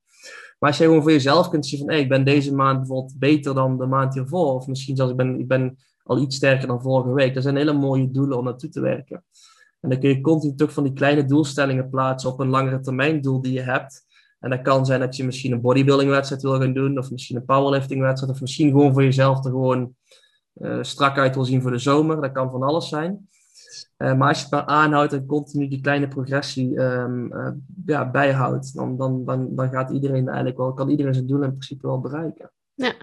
Maar als je gewoon voor jezelf kunt zien van, ik ben deze maand bijvoorbeeld beter dan de maand hiervoor, of misschien zelfs ik ben, ik ben al iets sterker dan vorige week. Dat zijn hele mooie doelen om naartoe te werken. En dan kun je continu toch van die kleine doelstellingen plaatsen op een langere termijn doel die je hebt. En dat kan zijn dat je misschien een bodybuilding wedstrijd wil gaan doen, of misschien een powerlifting wedstrijd, of misschien gewoon voor jezelf er gewoon uh, strak uit wil zien voor de zomer. Dat kan van alles zijn. Uh, maar als je het maar aanhoudt en continu die kleine progressie um, uh, ja, bijhoudt, dan, dan, dan, dan gaat iedereen eigenlijk wel, kan iedereen zijn doel in principe wel bereiken. Ja,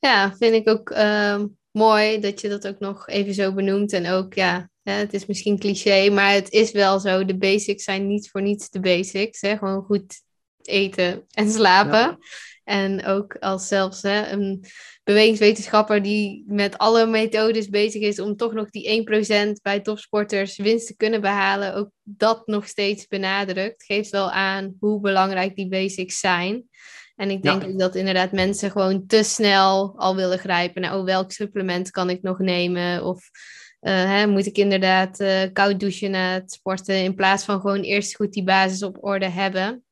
ja vind ik ook ehm, mooi dat je dat ook nog even zo benoemt. En ook, ja, ja, het is misschien cliché, maar het is wel zo. De basics zijn niet voor niets de basics. Hè? Gewoon goed eten en slapen. En ook als zelfs hè, een bewegingswetenschapper die met alle methodes bezig is om toch nog die 1% bij topsporters winst te kunnen behalen, ook dat nog steeds benadrukt, geeft wel aan hoe belangrijk die basics zijn. En ik denk ja. dat inderdaad mensen gewoon te snel al willen grijpen naar, oh, welk supplement kan ik nog nemen? Of uh, hè, moet ik inderdaad uh, koud douchen na het sporten, in plaats van gewoon eerst goed die basis op orde hebben.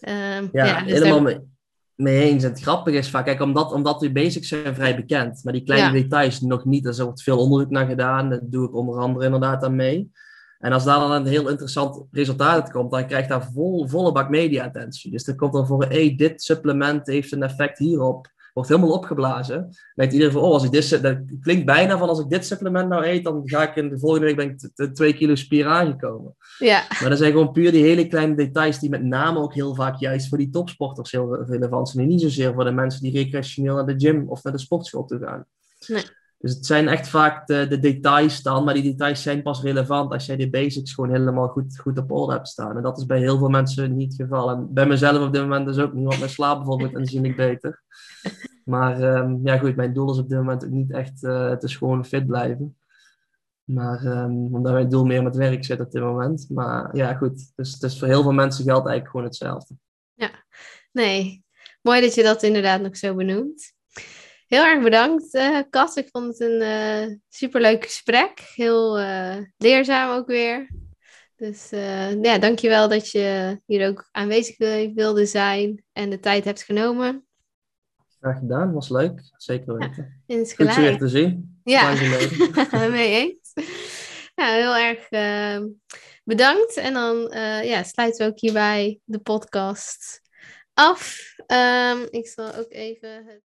Uh, ja, ja dus helemaal daar... mee, eens. En het grappige is vaak, kijk, omdat, omdat die basics zijn vrij bekend, maar die kleine ja. details nog niet. Er wordt veel onderzoek naar gedaan, dat doe ik onder andere inderdaad aan mee. En als daar dan een heel interessant resultaat uit komt, dan krijgt daar vol, volle bak media-attentie. Dus dan komt dan voor, hey, dit supplement heeft een effect hierop. Wordt helemaal opgeblazen. Denkt iedereen van, oh, als ik dit, dat klinkt bijna van als ik dit supplement nou eet, dan ga ik in de volgende week ben ik twee kilo spier aangekomen. Ja. Maar dat zijn gewoon puur die hele kleine details die met name ook heel vaak juist voor die topsporters heel relevant zijn. En niet zozeer voor de mensen die recreationeel naar de gym of naar de sportschool toe gaan. Nee. Dus het zijn echt vaak de, de, details dan, maar die details zijn pas relevant als jij de basics gewoon helemaal goed, goed op orde hebt staan. En dat is bij heel veel mensen niet het geval. En bij mezelf op dit moment dus ook niet, want mijn slaap bijvoorbeeld aanzienlijk beter. Maar um, ja goed, mijn doel is op dit moment ook niet echt, uh, het is gewoon fit blijven. Maar um, omdat mijn doel meer met werk zit op dit moment. Maar ja goed, dus, dus voor heel veel mensen geldt eigenlijk gewoon hetzelfde. Ja, nee. Mooi dat je dat inderdaad nog zo benoemt. Heel erg bedankt, uh, Kas. Ik vond het een uh, superleuk gesprek. Heel uh, leerzaam ook weer. Dus ja, dankjewel dat je hier ook aanwezig wilde zijn en de tijd hebt genomen. Graag gedaan, was leuk. Zeker weten. Ja, Goed je weer te zien. Ja, mee eens. Ja, heel erg bedankt. En dan ja, sluiten we ook hierbij de podcast af. Um, ik zal ook even het